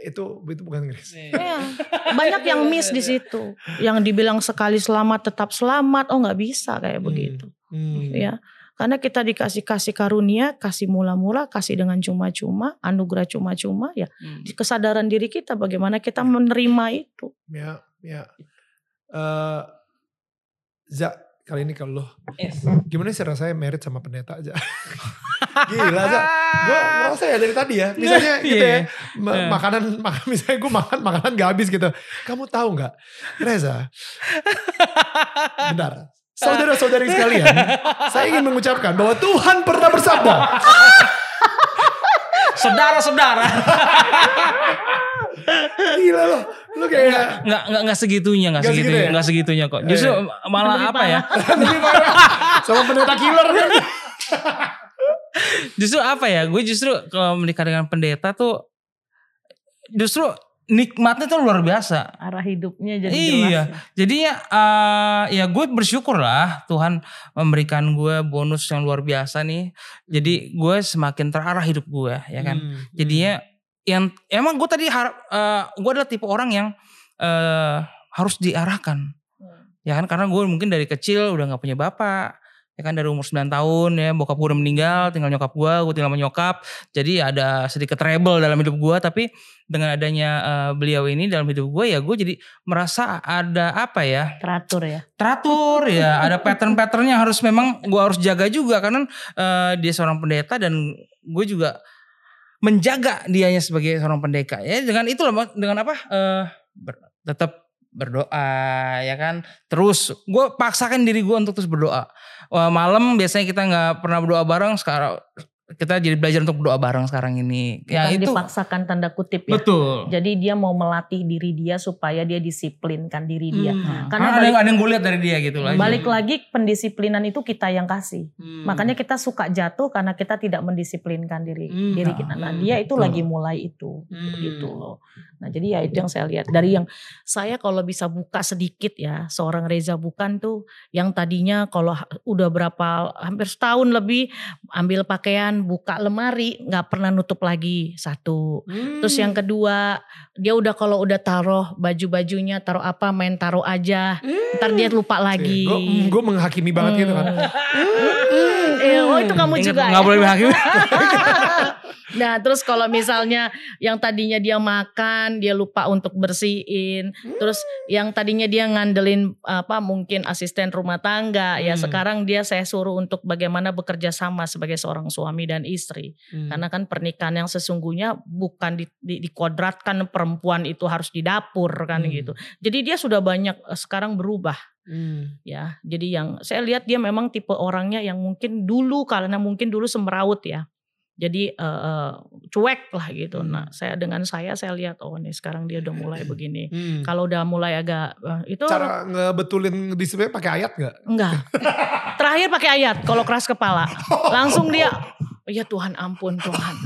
Itu itu bukan grace. Iya. Banyak yang miss di situ. Yang dibilang sekali selamat tetap selamat. Oh nggak bisa kayak Hmm. begitu. Hmm. Ya. Karena kita dikasih kasih karunia, kasih mula-mula, kasih dengan cuma-cuma, anugerah cuma-cuma, ya Hmm. kesadaran diri kita bagaimana kita menerima itu. Ya, ya. Eh, Za, kali ini kalau lo, Yes. gimana sih rasanya merit sama pendeta aja? Gila Za, gue ngerasa ya dari tadi ya, misalnya gitu Iya. ya, ma- Eh. makanan, makan, misalnya gue makan makanan gak habis gitu. Kamu tahu nggak, Reza? Bentar, saudara-saudari sekalian, saya ingin mengucapkan bahwa Tuhan pernah bersabda. Saudara-saudara. Gila lo, lo kayak Nggak, nggak, nggak segitunya, nggak Nggak segitu segitunya, ya? nggak segitunya kok. Justru Eh. malah Lebih apa ya? lebih parah sama pendeta killer kan? Justru apa ya? Gue justru kalau menikah dengan pendeta tuh justru nikmatnya tuh luar biasa. Arah hidupnya jadi Iya. jelas. ya. Jadi ya, eh, ya gue bersyukur lah Tuhan memberikan gue bonus yang luar biasa nih. Jadi gue semakin terarah hidup gue, ya kan. Hmm, Jadinya yang emang gue tadi harap, eh, gue adalah tipe orang yang eh, harus diarahkan, ya kan. Karena gue mungkin dari kecil udah nggak punya bapak, ya kan dari umur 9 tahun ya bokap gue udah meninggal, tinggal nyokap gue, gue tinggal sama nyokap. Jadi ada sedikit rebel dalam hidup gue, tapi dengan adanya eh, beliau ini dalam hidup gue ya gue jadi merasa ada apa ya Teratur ya. teratur ya ada pattern-pattern yang harus memang gue harus jaga juga karena eh, dia seorang pendeta dan gue juga menjaga dianya sebagai seorang pendeta ya dengan itu loh dengan apa? Eh, ber- tetap berdoa ya kan? Terus gue paksakan diri gue untuk terus berdoa. Malam biasanya kita nggak pernah berdoa bareng sekarang kita jadi belajar untuk berdoa bareng sekarang ini ya Bukan itu dipaksakan tanda kutip ya. betul Jadi dia mau melatih diri dia supaya dia disiplinkan diri dia. Hmm. Karena karena ada yang ada yang gue lihat dari dia gitu lah Balik lagi pendisiplinan itu kita yang kasih. Hmm. Makanya kita suka jatuh karena kita tidak mendisiplinkan diri Hmm. diri kita. Nah, Hmm, dia itu betul. lagi mulai itu. Hmm. Gitu loh. Nah, jadi ya itu yang saya lihat dari yang saya kalau bisa buka sedikit ya, seorang Reza bukan tuh yang tadinya kalau udah berapa hampir setahun lebih ambil pakaian, buka lemari, nggak pernah nutup lagi satu. Terus yang kedua, dia udah kalau udah taruh baju-bajunya, taruh apa, main taruh aja. Ntar dia lupa lagi. Gue menghakimi banget gitu kan. Hmm. Eh, oh itu kamu Ingat, juga nggak ya? boleh menghakimi nah terus kalau misalnya yang tadinya dia makan dia lupa untuk bersihin terus yang tadinya dia ngandelin apa mungkin asisten rumah tangga ya Hmm. sekarang dia saya suruh untuk bagaimana bekerja sama sebagai seorang suami dan istri Hmm. karena kan pernikahan yang sesungguhnya bukan di, di- dikodratkan perempuan itu harus di dapur kan Hmm. gitu jadi dia sudah banyak eh, sekarang berubah Hmm. ya. Jadi yang saya lihat dia memang tipe orangnya yang mungkin dulu karena mungkin dulu semeraut ya. Jadi eh, cuek lah gitu. Hmm. Nah, saya dengan saya saya lihat oh nih sekarang dia udah mulai begini. Hmm. Kalau udah mulai agak eh, itu Cara ngebetulin disiplin pakai ayat nggak? enggak. Terakhir pakai ayat kalau keras kepala. Langsung dia ya Tuhan ampun Tuhan.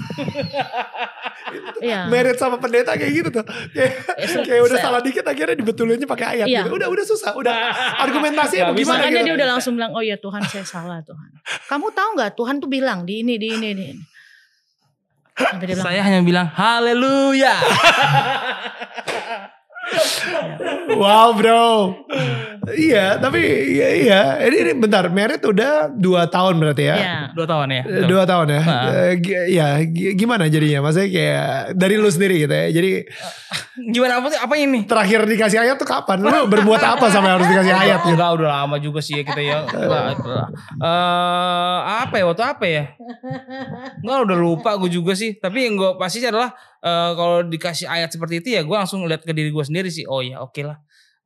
Iya. Merit sama pendeta kayak gitu tuh. Kayak, se- kayak udah salah dikit akhirnya dibetulinnya pakai ayat Iya. gitu. Udah udah susah, udah argumentasinya mau gimana Makanya gitu. dia udah langsung bilang, oh ya Tuhan saya salah Tuhan. Kamu tahu nggak Tuhan tuh bilang di ini, di ini, di ini. Bilang, Saya hanya bilang haleluya. Wow bro. iya, tapi iya, iya. Ini, ini bentar, merit udah dua tahun berarti ya? ya. Dua tahun ya. Eh, betul. Dua tahun ya? Eh, gi- ya, gi- gimana jadinya? Maksudnya kayak dari lu sendiri gitu ya. Jadi Gimana apa apa ini? Terakhir dikasih ayat tuh kapan? Lu berbuat apa sampai harus dikasih ayat gitu? Enggak, udah lama juga sih ya kita ya. Eh, apa ya waktu apa ya? Enggak udah lupa gue juga sih. Tapi yang gue pasti adalah eh, kalau dikasih ayat seperti itu ya gue langsung lihat ke diri gue sendiri sih. Oh ya oke lah.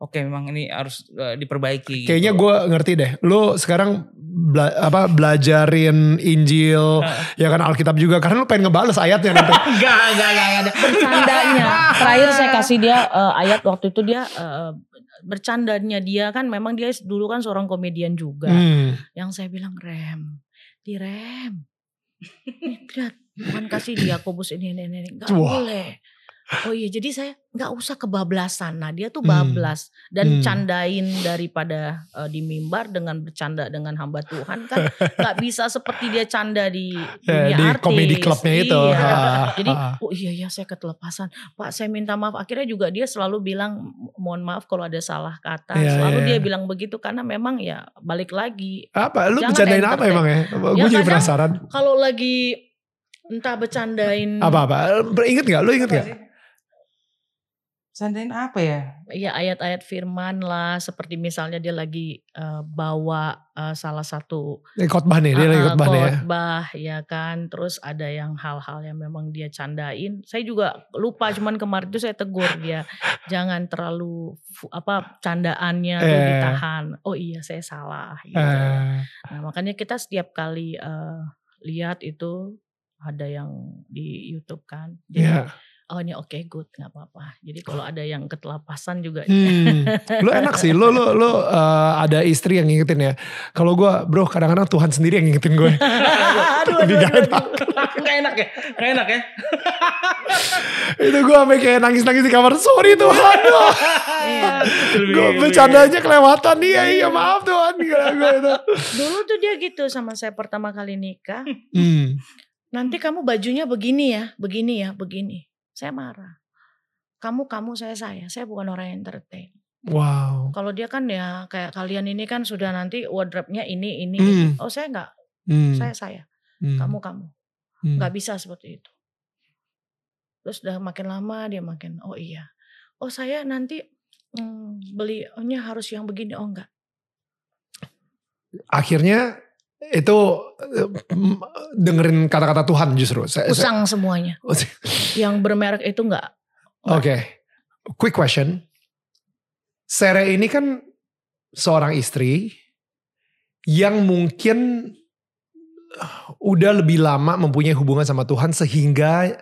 Oke memang ini harus eh, diperbaiki. Kayaknya gitu. gue ngerti deh. Lu sekarang bela- apa belajarin Injil, ya kan Alkitab juga karena lu pengen ngebales ayatnya nanti. enggak enggak enggak ada. bercandanya. Terakhir saya kasih dia eh, ayat waktu itu dia eh, bercandanya dia kan memang dia dulu kan seorang komedian juga. Hmm. Yang saya bilang rem, direm. Lihat, Tuhan kasih dia Yakobus ini ini ini nggak Wah. boleh. Oh iya, jadi saya nggak usah kebablasan. Nah dia tuh Hmm. bablas dan Hmm. candain daripada eh, di mimbar dengan bercanda dengan hamba Tuhan kan nggak bisa seperti dia canda di Ya, dunia di artis. komedi klubnya itu. Iya. Ah, Jadi, ah. oh iya ya saya ketelepasan. Pak saya minta maaf. Akhirnya juga dia selalu bilang mohon maaf kalau ada salah kata. Iya, selalu iya. dia bilang begitu karena memang ya balik lagi. apa? Lu bercandain apa emang ya? Gue Ya, jadi penasaran. Kalau lagi entah bercandain Apa-apa? Ingat gak? Lu inget gak? sih? Sandain apa ya? ya ayat-ayat firman lah seperti misalnya dia lagi eh, bawa eh, salah satu Eh, khotbah nih, dia lagi eh, khotbah nih ya. khotbah ya kan terus ada yang hal-hal yang memang dia candain saya juga lupa cuman kemarin itu saya tegur dia jangan terlalu apa candaannya tuh Eh. ditahan oh iya saya salah gitu. Eh, nah makanya kita setiap kali eh, lihat itu ada yang di YouTube kan jadi Iya. oh ini oke good nggak apa-apa jadi kalau ada yang ketelapasan juga Hmm. Lu enak sih, lu lu lu eh, ada istri yang ngingetin ya. Kalau gue, bro, kadang-kadang Tuhan sendiri yang ngingetin gue. aduh, aduh, aduh, enak. aduh. Gak enak ya? Gak enak ya? itu gue sampai kayak nangis-nangis di kamar. Sorry Tuhan, Iya. gue bercandanya kelewatan. Iya, iya maaf Tuhan. Gila, gue itu. Dulu tuh dia gitu sama saya pertama kali nikah. Hmm. Nanti kamu bajunya begini ya, begini ya, begini. Saya marah. Kamu, kamu, saya, saya. Saya bukan orang yang entertain. Wow. Kalau dia kan ya kayak kalian ini kan sudah nanti wardrobe-nya ini, ini. Hmm. Oh saya enggak, Hmm. saya, saya. Hmm. Kamu, kamu. Hmm. Nggak bisa seperti itu. Terus udah makin lama dia makin, oh iya. Oh saya nanti hmm, belinya harus yang begini. Oh enggak. Akhirnya itu eh, dengerin kata-kata Tuhan justru. Saya- saya- Usang semuanya. Yang bermerek itu enggak. Oke, quick question. Sere ini kan seorang istri yang mungkin uh, udah lebih lama mempunyai hubungan sama Tuhan sehingga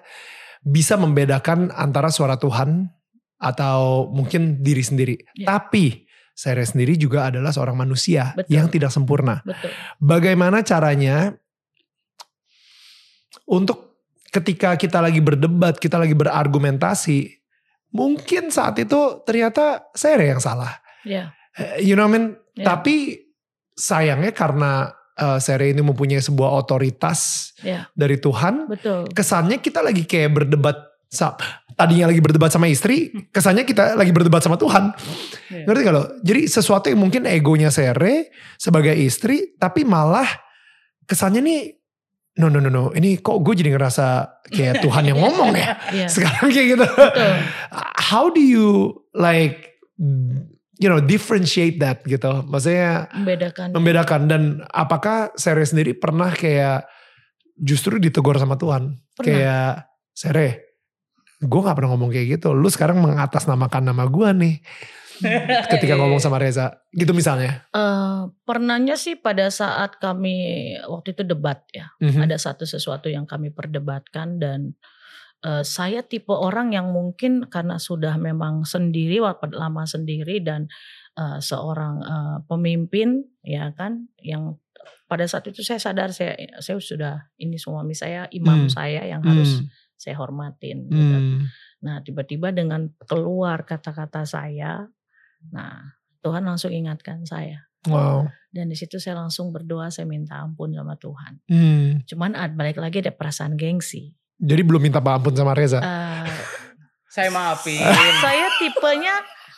bisa membedakan antara suara Tuhan atau mungkin diri sendiri. Ya. Tapi Sere sendiri juga adalah seorang manusia Betul. yang tidak sempurna. Betul. Bagaimana caranya untuk ketika kita lagi berdebat, kita lagi berargumentasi, mungkin saat itu ternyata saya yang salah. Ya. Eh, You know what I mean? Ya. Tapi sayangnya karena eh, Sere ini mempunyai sebuah otoritas Ya. dari Tuhan, Betul. kesannya kita lagi kayak berdebat tadinya lagi berdebat sama istri, kesannya kita lagi berdebat sama Tuhan. Iya. Ngerti gak lo? Jadi sesuatu yang mungkin egonya Sere sebagai istri, tapi malah kesannya nih, no no no no, ini kok gue jadi ngerasa kayak Tuhan yang ngomong ya. Iya. Sekarang kayak gitu. Betul. How do you like, you know, differentiate that gitu? Maksudnya Membedakan. membedakan dan apakah Sere sendiri pernah kayak justru ditegur sama Tuhan? Pernah. Kayak Sere, gue gak pernah ngomong kayak gitu. Lu sekarang mengatasnamakan nama gue nih ketika ngomong sama Reza. Gitu misalnya. Eh, pernahnya sih pada saat kami waktu itu debat ya. Mhm. Ada satu sesuatu yang kami perdebatkan dan eh, saya tipe orang yang mungkin karena sudah memang sendiri waktu lama sendiri dan eh, seorang eh, pemimpin ya kan yang pada saat itu saya sadar saya saya sudah ini suami saya imam Hmm. saya yang harus Hmm. Saya hormatin gitu. Hmm. Nah, tiba-tiba dengan keluar kata-kata saya, nah Tuhan langsung ingatkan saya. Wow. Dan di situ saya langsung berdoa, saya minta ampun sama Tuhan. Hmm. Cuman ad- balik lagi ada perasaan gengsi. Jadi belum minta ampun sama Reza. Eh, Saya maafin. saya tipenya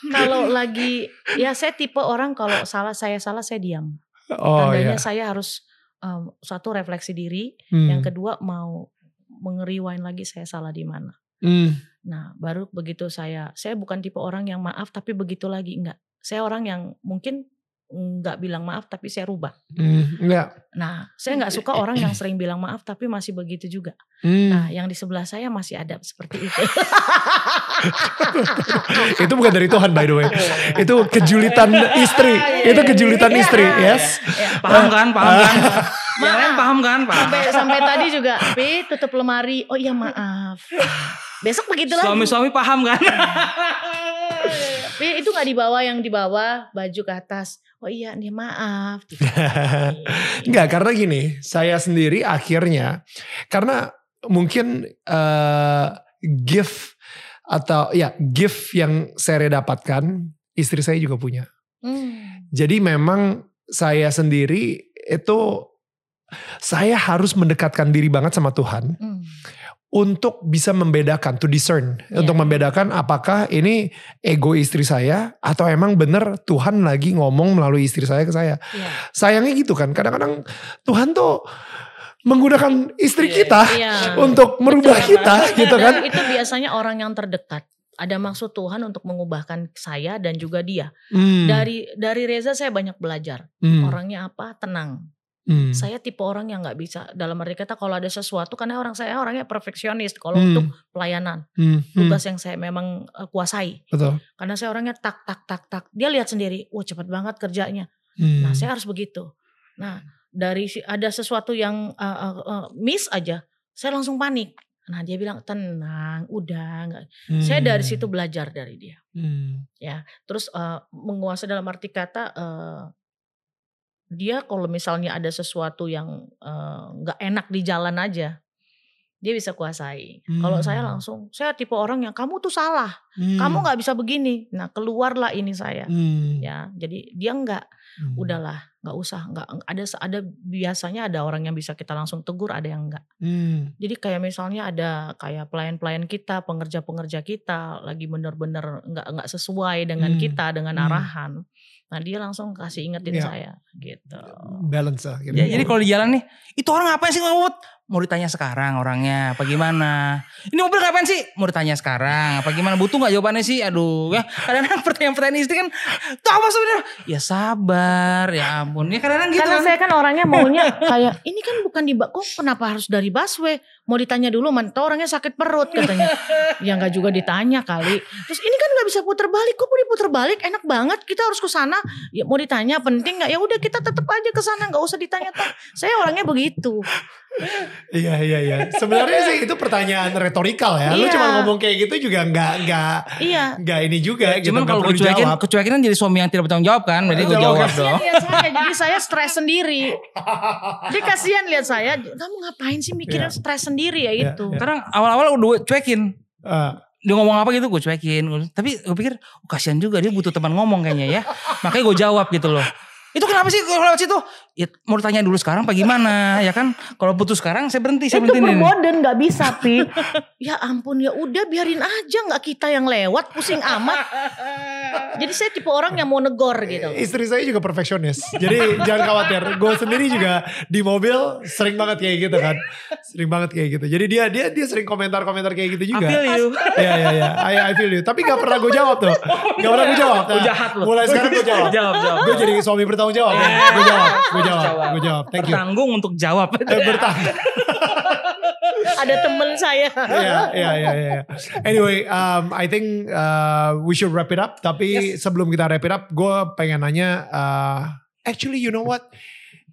kalau lagi, ya saya tipe orang kalau salah saya salah saya diam. oh Tandanya iya. saya harus em, satu refleksi diri, Hmm. yang kedua mau mengeriwain lagi saya salah di mana. Hmm. Nah, baru begitu saya, saya bukan tipe orang yang maaf tapi begitu lagi enggak. Saya orang yang mungkin nggak bilang maaf tapi saya rubah. Hmm, enggak. Nah, saya nggak suka orang yang sering bilang maaf tapi masih begitu juga. Hmm. Nah, yang di sebelah saya masih ada seperti itu. itu bukan dari Tuhan by the way. Itu kejulitan istri. Itu kejulitan istri, yes. Ya, Paham kan? Paham kan? Maaf. Yang lain paham kan? Paham. sampai sampai tadi juga, Pi tutup lemari. Oh iya maaf. Besok begitu lagi. Suami-suami paham kan? Pi itu nggak dibawa yang dibawa baju ke atas. Oh iya nih maaf. Enggak, karena gini, saya sendiri akhirnya karena mungkin eh gift atau ya gift yang saya dapatkan istri saya juga punya. Hmm. Jadi memang saya sendiri itu saya harus mendekatkan diri banget sama Tuhan Hmm. untuk bisa membedakan, to discern, Iya. untuk membedakan apakah ini ego istri saya atau emang bener Tuhan lagi ngomong melalui istri saya ke saya. Iya. Sayangnya gitu kan, kadang-kadang Tuhan tuh menggunakan istri Iya, kita Iya. untuk merubah Betul. kita gitu kan. Itu biasanya orang yang terdekat. Ada maksud Tuhan untuk mengubahkan saya dan juga dia. Hmm, Dari dari Reza saya banyak belajar. hmm, Orangnya apa? Tenang. Hmm, Saya tipe orang yang nggak bisa dalam arti kata kalau ada sesuatu karena orang saya orangnya perfeksionis kalau hmm, untuk pelayanan. Hmm, hmm, tugas yang saya memang eh, kuasai. Betul. karena saya orangnya tak tak tak tak. Dia lihat sendiri wah cepat banget kerjanya. Hmm, nah saya harus begitu. Nah dari ada sesuatu yang eh, eh, eh, miss aja saya langsung panik. Nah dia bilang tenang udah nggak. Hmm, saya dari situ belajar dari dia. Hmm, terus eh, menguasai dalam arti kata eh, dia kalau misalnya ada sesuatu yang eh, nggak enak di jalan aja dia bisa kuasai kalau saya Hmm. langsung saya tipe orang yang kamu tuh salah hmm, kamu nggak bisa begini nah keluarlah ini saya hmm, ya jadi dia nggak hmm. udahlah nggak usah nggak ada ada biasanya ada orang yang bisa kita langsung tegur ada yang enggak Hmm, jadi kayak misalnya ada kayak pelayan-pelayan kita pengerja-pengerja kita lagi bener-bener nggak nggak sesuai dengan Hmm. kita dengan Hmm. arahan nah dia langsung kasih ingetin Ya. saya gitu balance lah. gitu. Ya, jadi kalau di jalan nih, itu orang ngapain sih ngebut? Mau ditanya sekarang orangnya, apa gimana? Ini mobil ngapain sih? Mau ditanya sekarang, apa gimana? Butuh nggak jawabannya sih? Aduh, ya kadang-kadang pertanyaan-pertanyaan istri kan, tuh apa sebenarnya? Ya sabar, ya ampun. Ya kadang-kadang gitu karena kan. saya kan orangnya maunya kayak ini kan bukan di kok kenapa harus dari busway mau ditanya dulu man tau orangnya sakit perut katanya ya nggak juga ditanya kali terus ini kan nggak bisa puter balik kok mau diputer balik enak banget kita harus ke sana ya mau ditanya penting nggak ya udah kita tetap aja ke sana nggak usah ditanya saya orangnya begitu Iya iya iya. Sebenarnya sih itu pertanyaan retorikal ya. Lu Iya. cuma ngomong kayak gitu juga nggak nggak iya nggak ini juga. gitu, Cuman kalau gue cuekin, kecuekin kan jadi suami yang tidak bertanggung jawab kan. Jadi gue Betul, jawab dong. saya jadi saya stres sendiri dia kasihan lihat saya kamu ngapain sih mikirin Iya. stres sendiri ya Iya, itu iya. Kadang awal-awal udah cuekin. Ah, dia ngomong apa gitu gue cuekin tapi gue pikir oh, kasihan juga dia butuh teman ngomong kayaknya ya makanya gue jawab gitu loh itu kenapa sih kalau lewat situ ya mau ditanya dulu sekarang apa gimana ya kan kalau putus sekarang saya berhenti saya itu berhenti nih. permoden nggak bisa pi ya ampun ya udah biarin aja nggak kita yang lewat pusing amat jadi saya tipe orang yang mau negor gitu Istri saya juga perfeksionis. Jadi jangan khawatir. Gue sendiri juga di mobil sering banget kayak gitu kan. Sering banget kayak gitu. Jadi dia dia dia sering komentar-komentar kayak gitu I juga. feel you Iya iya iya. I, I feel you. Tapi gak pernah gue jawab tuh. Gak pernah gue jawab. Oh, jahat lu. Mulai sekarang gue jawab. jawab jawab Gue jadi suami bertanggung jawab. Iya. Gue jawab. Gue jawab. Gue jawab. Thank you. bertanggung untuk jawab Eh, bertanggung. ada temen saya Iya, iya, iya, iya. Anyway, um, I think uh, we should wrap it up. Tapi sebelum kita wrap it up, gue pengen nanya, uh, actually you know what?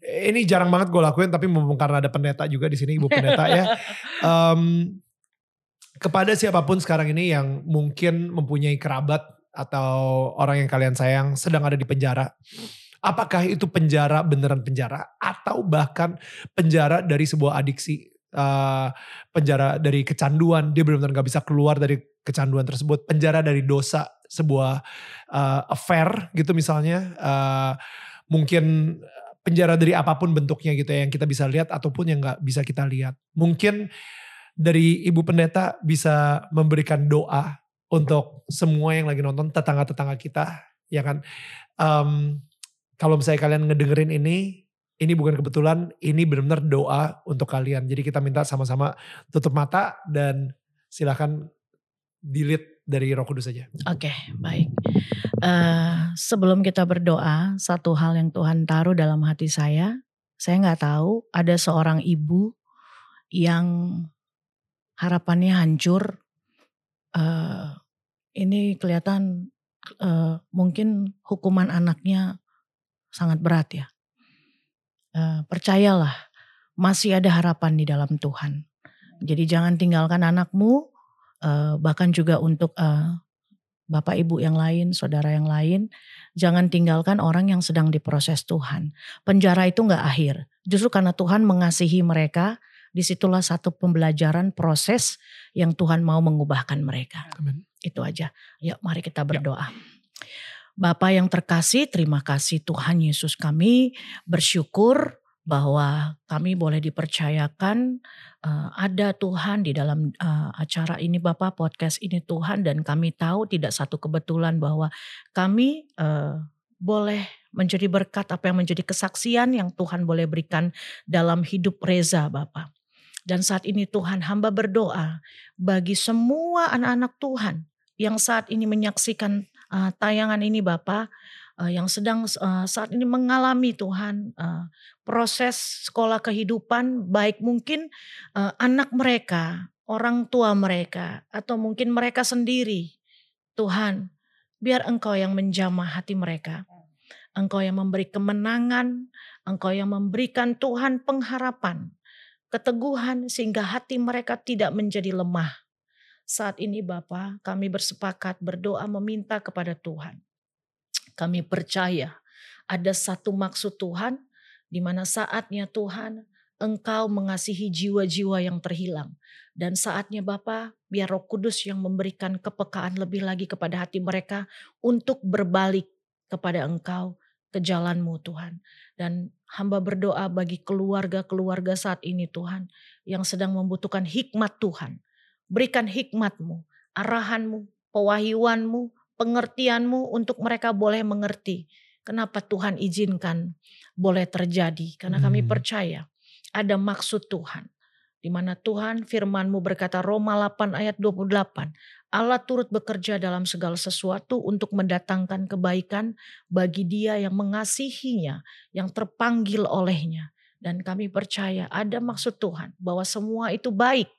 Ini jarang banget gue lakuin, tapi mumpung karena ada pendeta juga di sini, ibu pendeta ya. Um, kepada siapa pun sekarang ini yang mungkin mempunyai kerabat atau orang yang kalian sayang sedang ada di penjara. Apakah itu penjara beneran penjara atau bahkan penjara dari sebuah adiksi, uh, penjara dari kecanduan, dia benar-benar gak bisa keluar dari kecanduan tersebut, penjara dari dosa sebuah uh, affair gitu misalnya, uh, mungkin penjara dari apa pun bentuknya gitu ya yang kita bisa lihat ataupun yang nggak bisa kita lihat. Mungkin dari ibu pendeta bisa memberikan doa untuk semua yang lagi nonton tetangga-tetangga kita, ya kan. Um, kalau misalnya kalian ngedengerin ini, ini bukan kebetulan, ini benar-benar doa untuk kalian. Jadi kita minta sama-sama tutup mata dan silakan dilit dari Roh Kudus aja. Oke, baik. Eh, sebelum kita berdoa, satu hal yang Tuhan taruh dalam hati saya, saya nggak tahu ada seorang ibu yang harapannya hancur. Eh, ini kelihatan eh, mungkin hukuman anaknya sangat berat ya. Eh, percayalah, masih ada harapan di dalam Tuhan. Jadi jangan tinggalkan anakmu, eh, bahkan juga untuk eh, bapak ibu yang lain, saudara yang lain, jangan tinggalkan orang yang sedang diproses Tuhan. Penjara itu nggak akhir, justru karena Tuhan mengasihi mereka, di situlah satu pembelajaran proses yang Tuhan mau mengubahkan mereka. Amin. Itu aja. Yuk mari kita berdoa. Bapak yang terkasih, terima kasih Tuhan Yesus kami bersyukur bahwa kami boleh dipercayakan uh, ada Tuhan di dalam uh, acara ini Bapak podcast ini Tuhan dan kami tahu tidak satu kebetulan bahwa kami uh, boleh menjadi berkat apa yang menjadi kesaksian yang Tuhan boleh berikan dalam hidup Reza Bapak. Dan saat ini Tuhan hamba berdoa bagi semua anak-anak Tuhan yang saat ini menyaksikan uh, tayangan ini Bapak uh, yang sedang uh, saat ini mengalami Tuhan uh, proses sekolah kehidupan baik mungkin uh, anak mereka, orang tua mereka atau mungkin mereka sendiri. Tuhan, biar Engkau yang menjamah hati mereka. Engkau yang memberi kemenangan, Engkau yang memberikan Tuhan pengharapan, keteguhan sehingga hati mereka tidak menjadi lemah. Saat ini Bapa, kami bersepakat berdoa meminta kepada Tuhan. Kami percaya ada satu maksud Tuhan di mana saatnya Tuhan Engkau mengasihi jiwa-jiwa yang terhilang. Dan saatnya Bapa, biar Roh Kudus yang memberikan kepekaan lebih lagi kepada hati mereka untuk berbalik kepada Engkau ke jalanmu Tuhan. Dan hamba berdoa bagi keluarga-keluarga saat ini Tuhan yang sedang membutuhkan hikmat Tuhan. Berikan hikmatmu, arahanmu, pewahyuanmu, pengertianmu untuk mereka boleh mengerti. Kenapa Tuhan izinkan boleh terjadi. Karena kami Hmm. percaya ada maksud Tuhan. Di mana Tuhan firmanmu berkata Roma 8 ayat 28. Allah turut bekerja dalam segala sesuatu untuk mendatangkan kebaikan bagi dia yang mengasihinya, yang terpanggil olehnya. Dan kami percaya ada maksud Tuhan bahwa semua itu baik.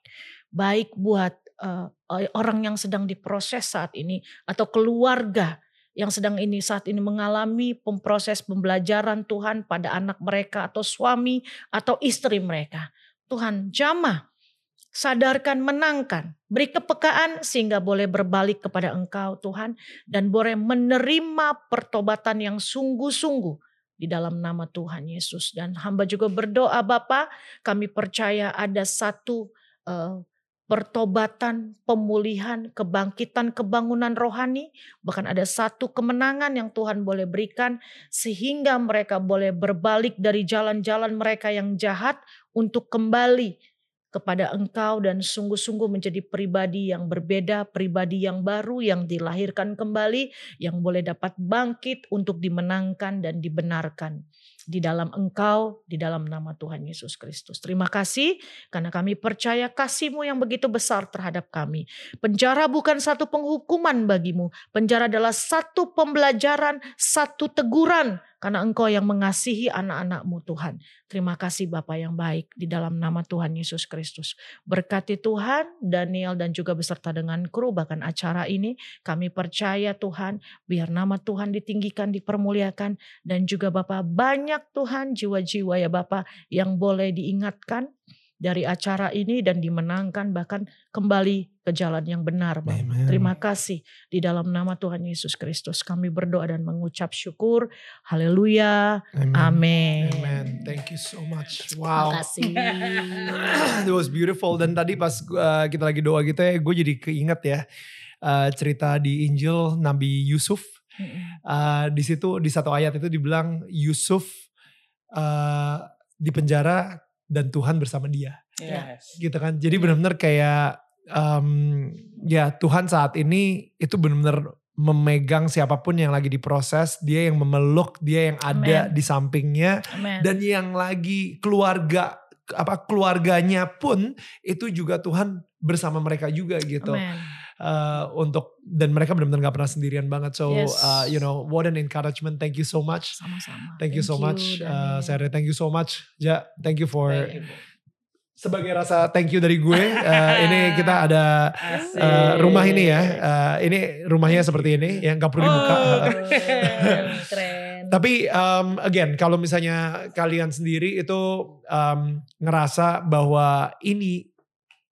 Baik buat eh, orang yang sedang diproses saat ini atau keluarga yang sedang ini saat ini mengalami proses pembelajaran Tuhan pada anak mereka atau suami atau istri mereka. Tuhan jamah, sadarkan, menangkan, beri kepekaan sehingga boleh berbalik kepada Engkau Tuhan dan boleh menerima pertobatan yang sungguh-sungguh di dalam nama Tuhan Yesus dan hamba juga berdoa Bapa, kami percaya ada satu uh, pertobatan, pemulihan, kebangkitan, kebangunan rohani, bahkan ada satu kemenangan yang Tuhan boleh berikan sehingga mereka boleh berbalik dari jalan-jalan mereka yang jahat untuk kembali kepada Engkau dan sungguh-sungguh menjadi pribadi yang berbeda, pribadi yang baru yang dilahirkan kembali, yang boleh dapat bangkit untuk dimenangkan dan dibenarkan di dalam Engkau, di dalam nama Tuhan Yesus Kristus. Terima kasih karena kami percaya kasih-Mu yang begitu besar terhadap kami. Penjara bukan satu penghukuman bagimu, penjara adalah satu pembelajaran, satu teguran karena Engkau yang mengasihi anak-anakmu Tuhan. Terima kasih Bapak yang baik di dalam nama Tuhan Yesus Kristus. Berkati Tuhan, Daniel dan juga beserta dengan kru bahkan acara ini. Kami percaya Tuhan, biar nama Tuhan ditinggikan, dipermuliakan. Dan juga Bapak banyak Tuhan jiwa-jiwa ya Bapak yang boleh diingatkan dari acara ini dan dimenangkan bahkan kembali ke jalan yang benar Bapak. Amen. Terima kasih di dalam nama Tuhan Yesus Kristus. Kami berdoa dan mengucap syukur. Haleluya. Amen. Amin. Amen. Thank you so much. Terima Wow. kasih. It was beautiful dan tadi pas uh, kita lagi doa gitu ya, gue jadi keinget ya uh, cerita di Injil Nabi Yusuf. Uh, di situ di satu ayat itu dibilang Yusuf uh, di penjara dan Tuhan bersama dia, Yes. gitu kan. Jadi benar-benar kayak um, ya Tuhan saat ini itu benar-benar memegang siapa pun yang lagi diproses, dia yang memeluk, dia yang ada Amen. di sampingnya Amen. dan yang lagi keluarga apa keluarganya pun itu juga Tuhan bersama mereka juga gitu. Amen. Uh, untuk dan mereka benar-benar gak pernah sendirian banget. So Yes. uh, you know what an encouragement. Thank you so much. Sama-sama. Thank you so much, uh. Sere. Thank you so much, Ja. Thank you for Thank you. sebagai rasa thank you dari gue. uh, ini kita ada Asik. uh, rumah ini ya. Uh, ini rumahnya seperti ini yang gak perlu dibuka. Oh, keren, keren. Tapi um, again kalau misalnya kalian sendiri itu um, ngerasa bahwa ini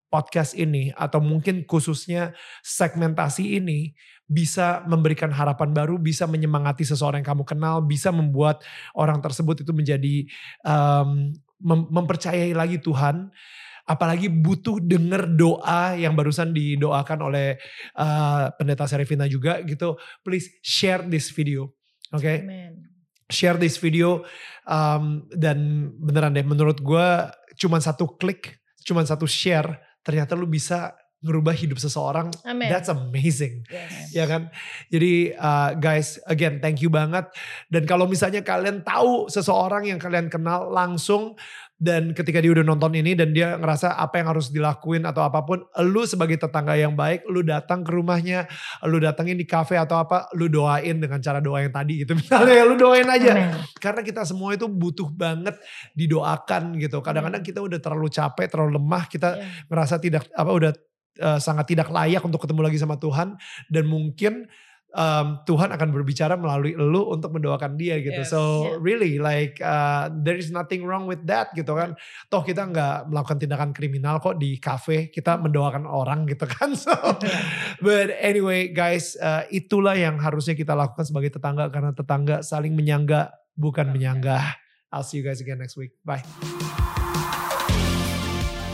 podcast ini atau mungkin khususnya segmentasi ini bisa memberikan harapan baru, bisa menyemangati seseorang yang kamu kenal, bisa membuat orang tersebut itu menjadi um, mem- mempercayai lagi Tuhan. Apalagi butuh denger doa yang barusan didoakan oleh uh, pendeta Serifina juga gitu. Please share this video. Oke, Amen. share this video um, dan beneran deh menurut gue cuman satu klik, cuman satu share, ternyata lu bisa ngerubah hidup seseorang. Amen. That's amazing, Yes. ya kan? Jadi uh, guys, again thank you banget. Dan kalau misalnya kalian tahu seseorang yang kalian kenal langsung dan ketika dia udah nonton ini dan dia ngerasa apa yang harus dilakuin atau apa pun, lu sebagai tetangga yang baik, lu datang ke rumahnya, lu datangin di cafe atau apa, lu doain dengan cara doa yang tadi gitu. Misalnya lu doain aja Amen. karena kita semua itu butuh banget didoakan gitu. Kadang-kadang kita udah terlalu capek, terlalu lemah, kita Ya. merasa tidak apa udah eh, sangat tidak layak untuk ketemu lagi sama Tuhan dan mungkin em, Tuhan akan berbicara melalui elu untuk mendoakan dia gitu. Yes. So Yeah. really like uh, there is nothing wrong with that gitu kan. Toh kita nggak melakukan tindakan kriminal kok di cafe, kita mendoakan orang gitu kan. So but anyway guys, uh, itulah yang harusnya kita lakukan sebagai tetangga karena tetangga saling menyangga bukan menyanggah. I'll see you guys again next week. Bye.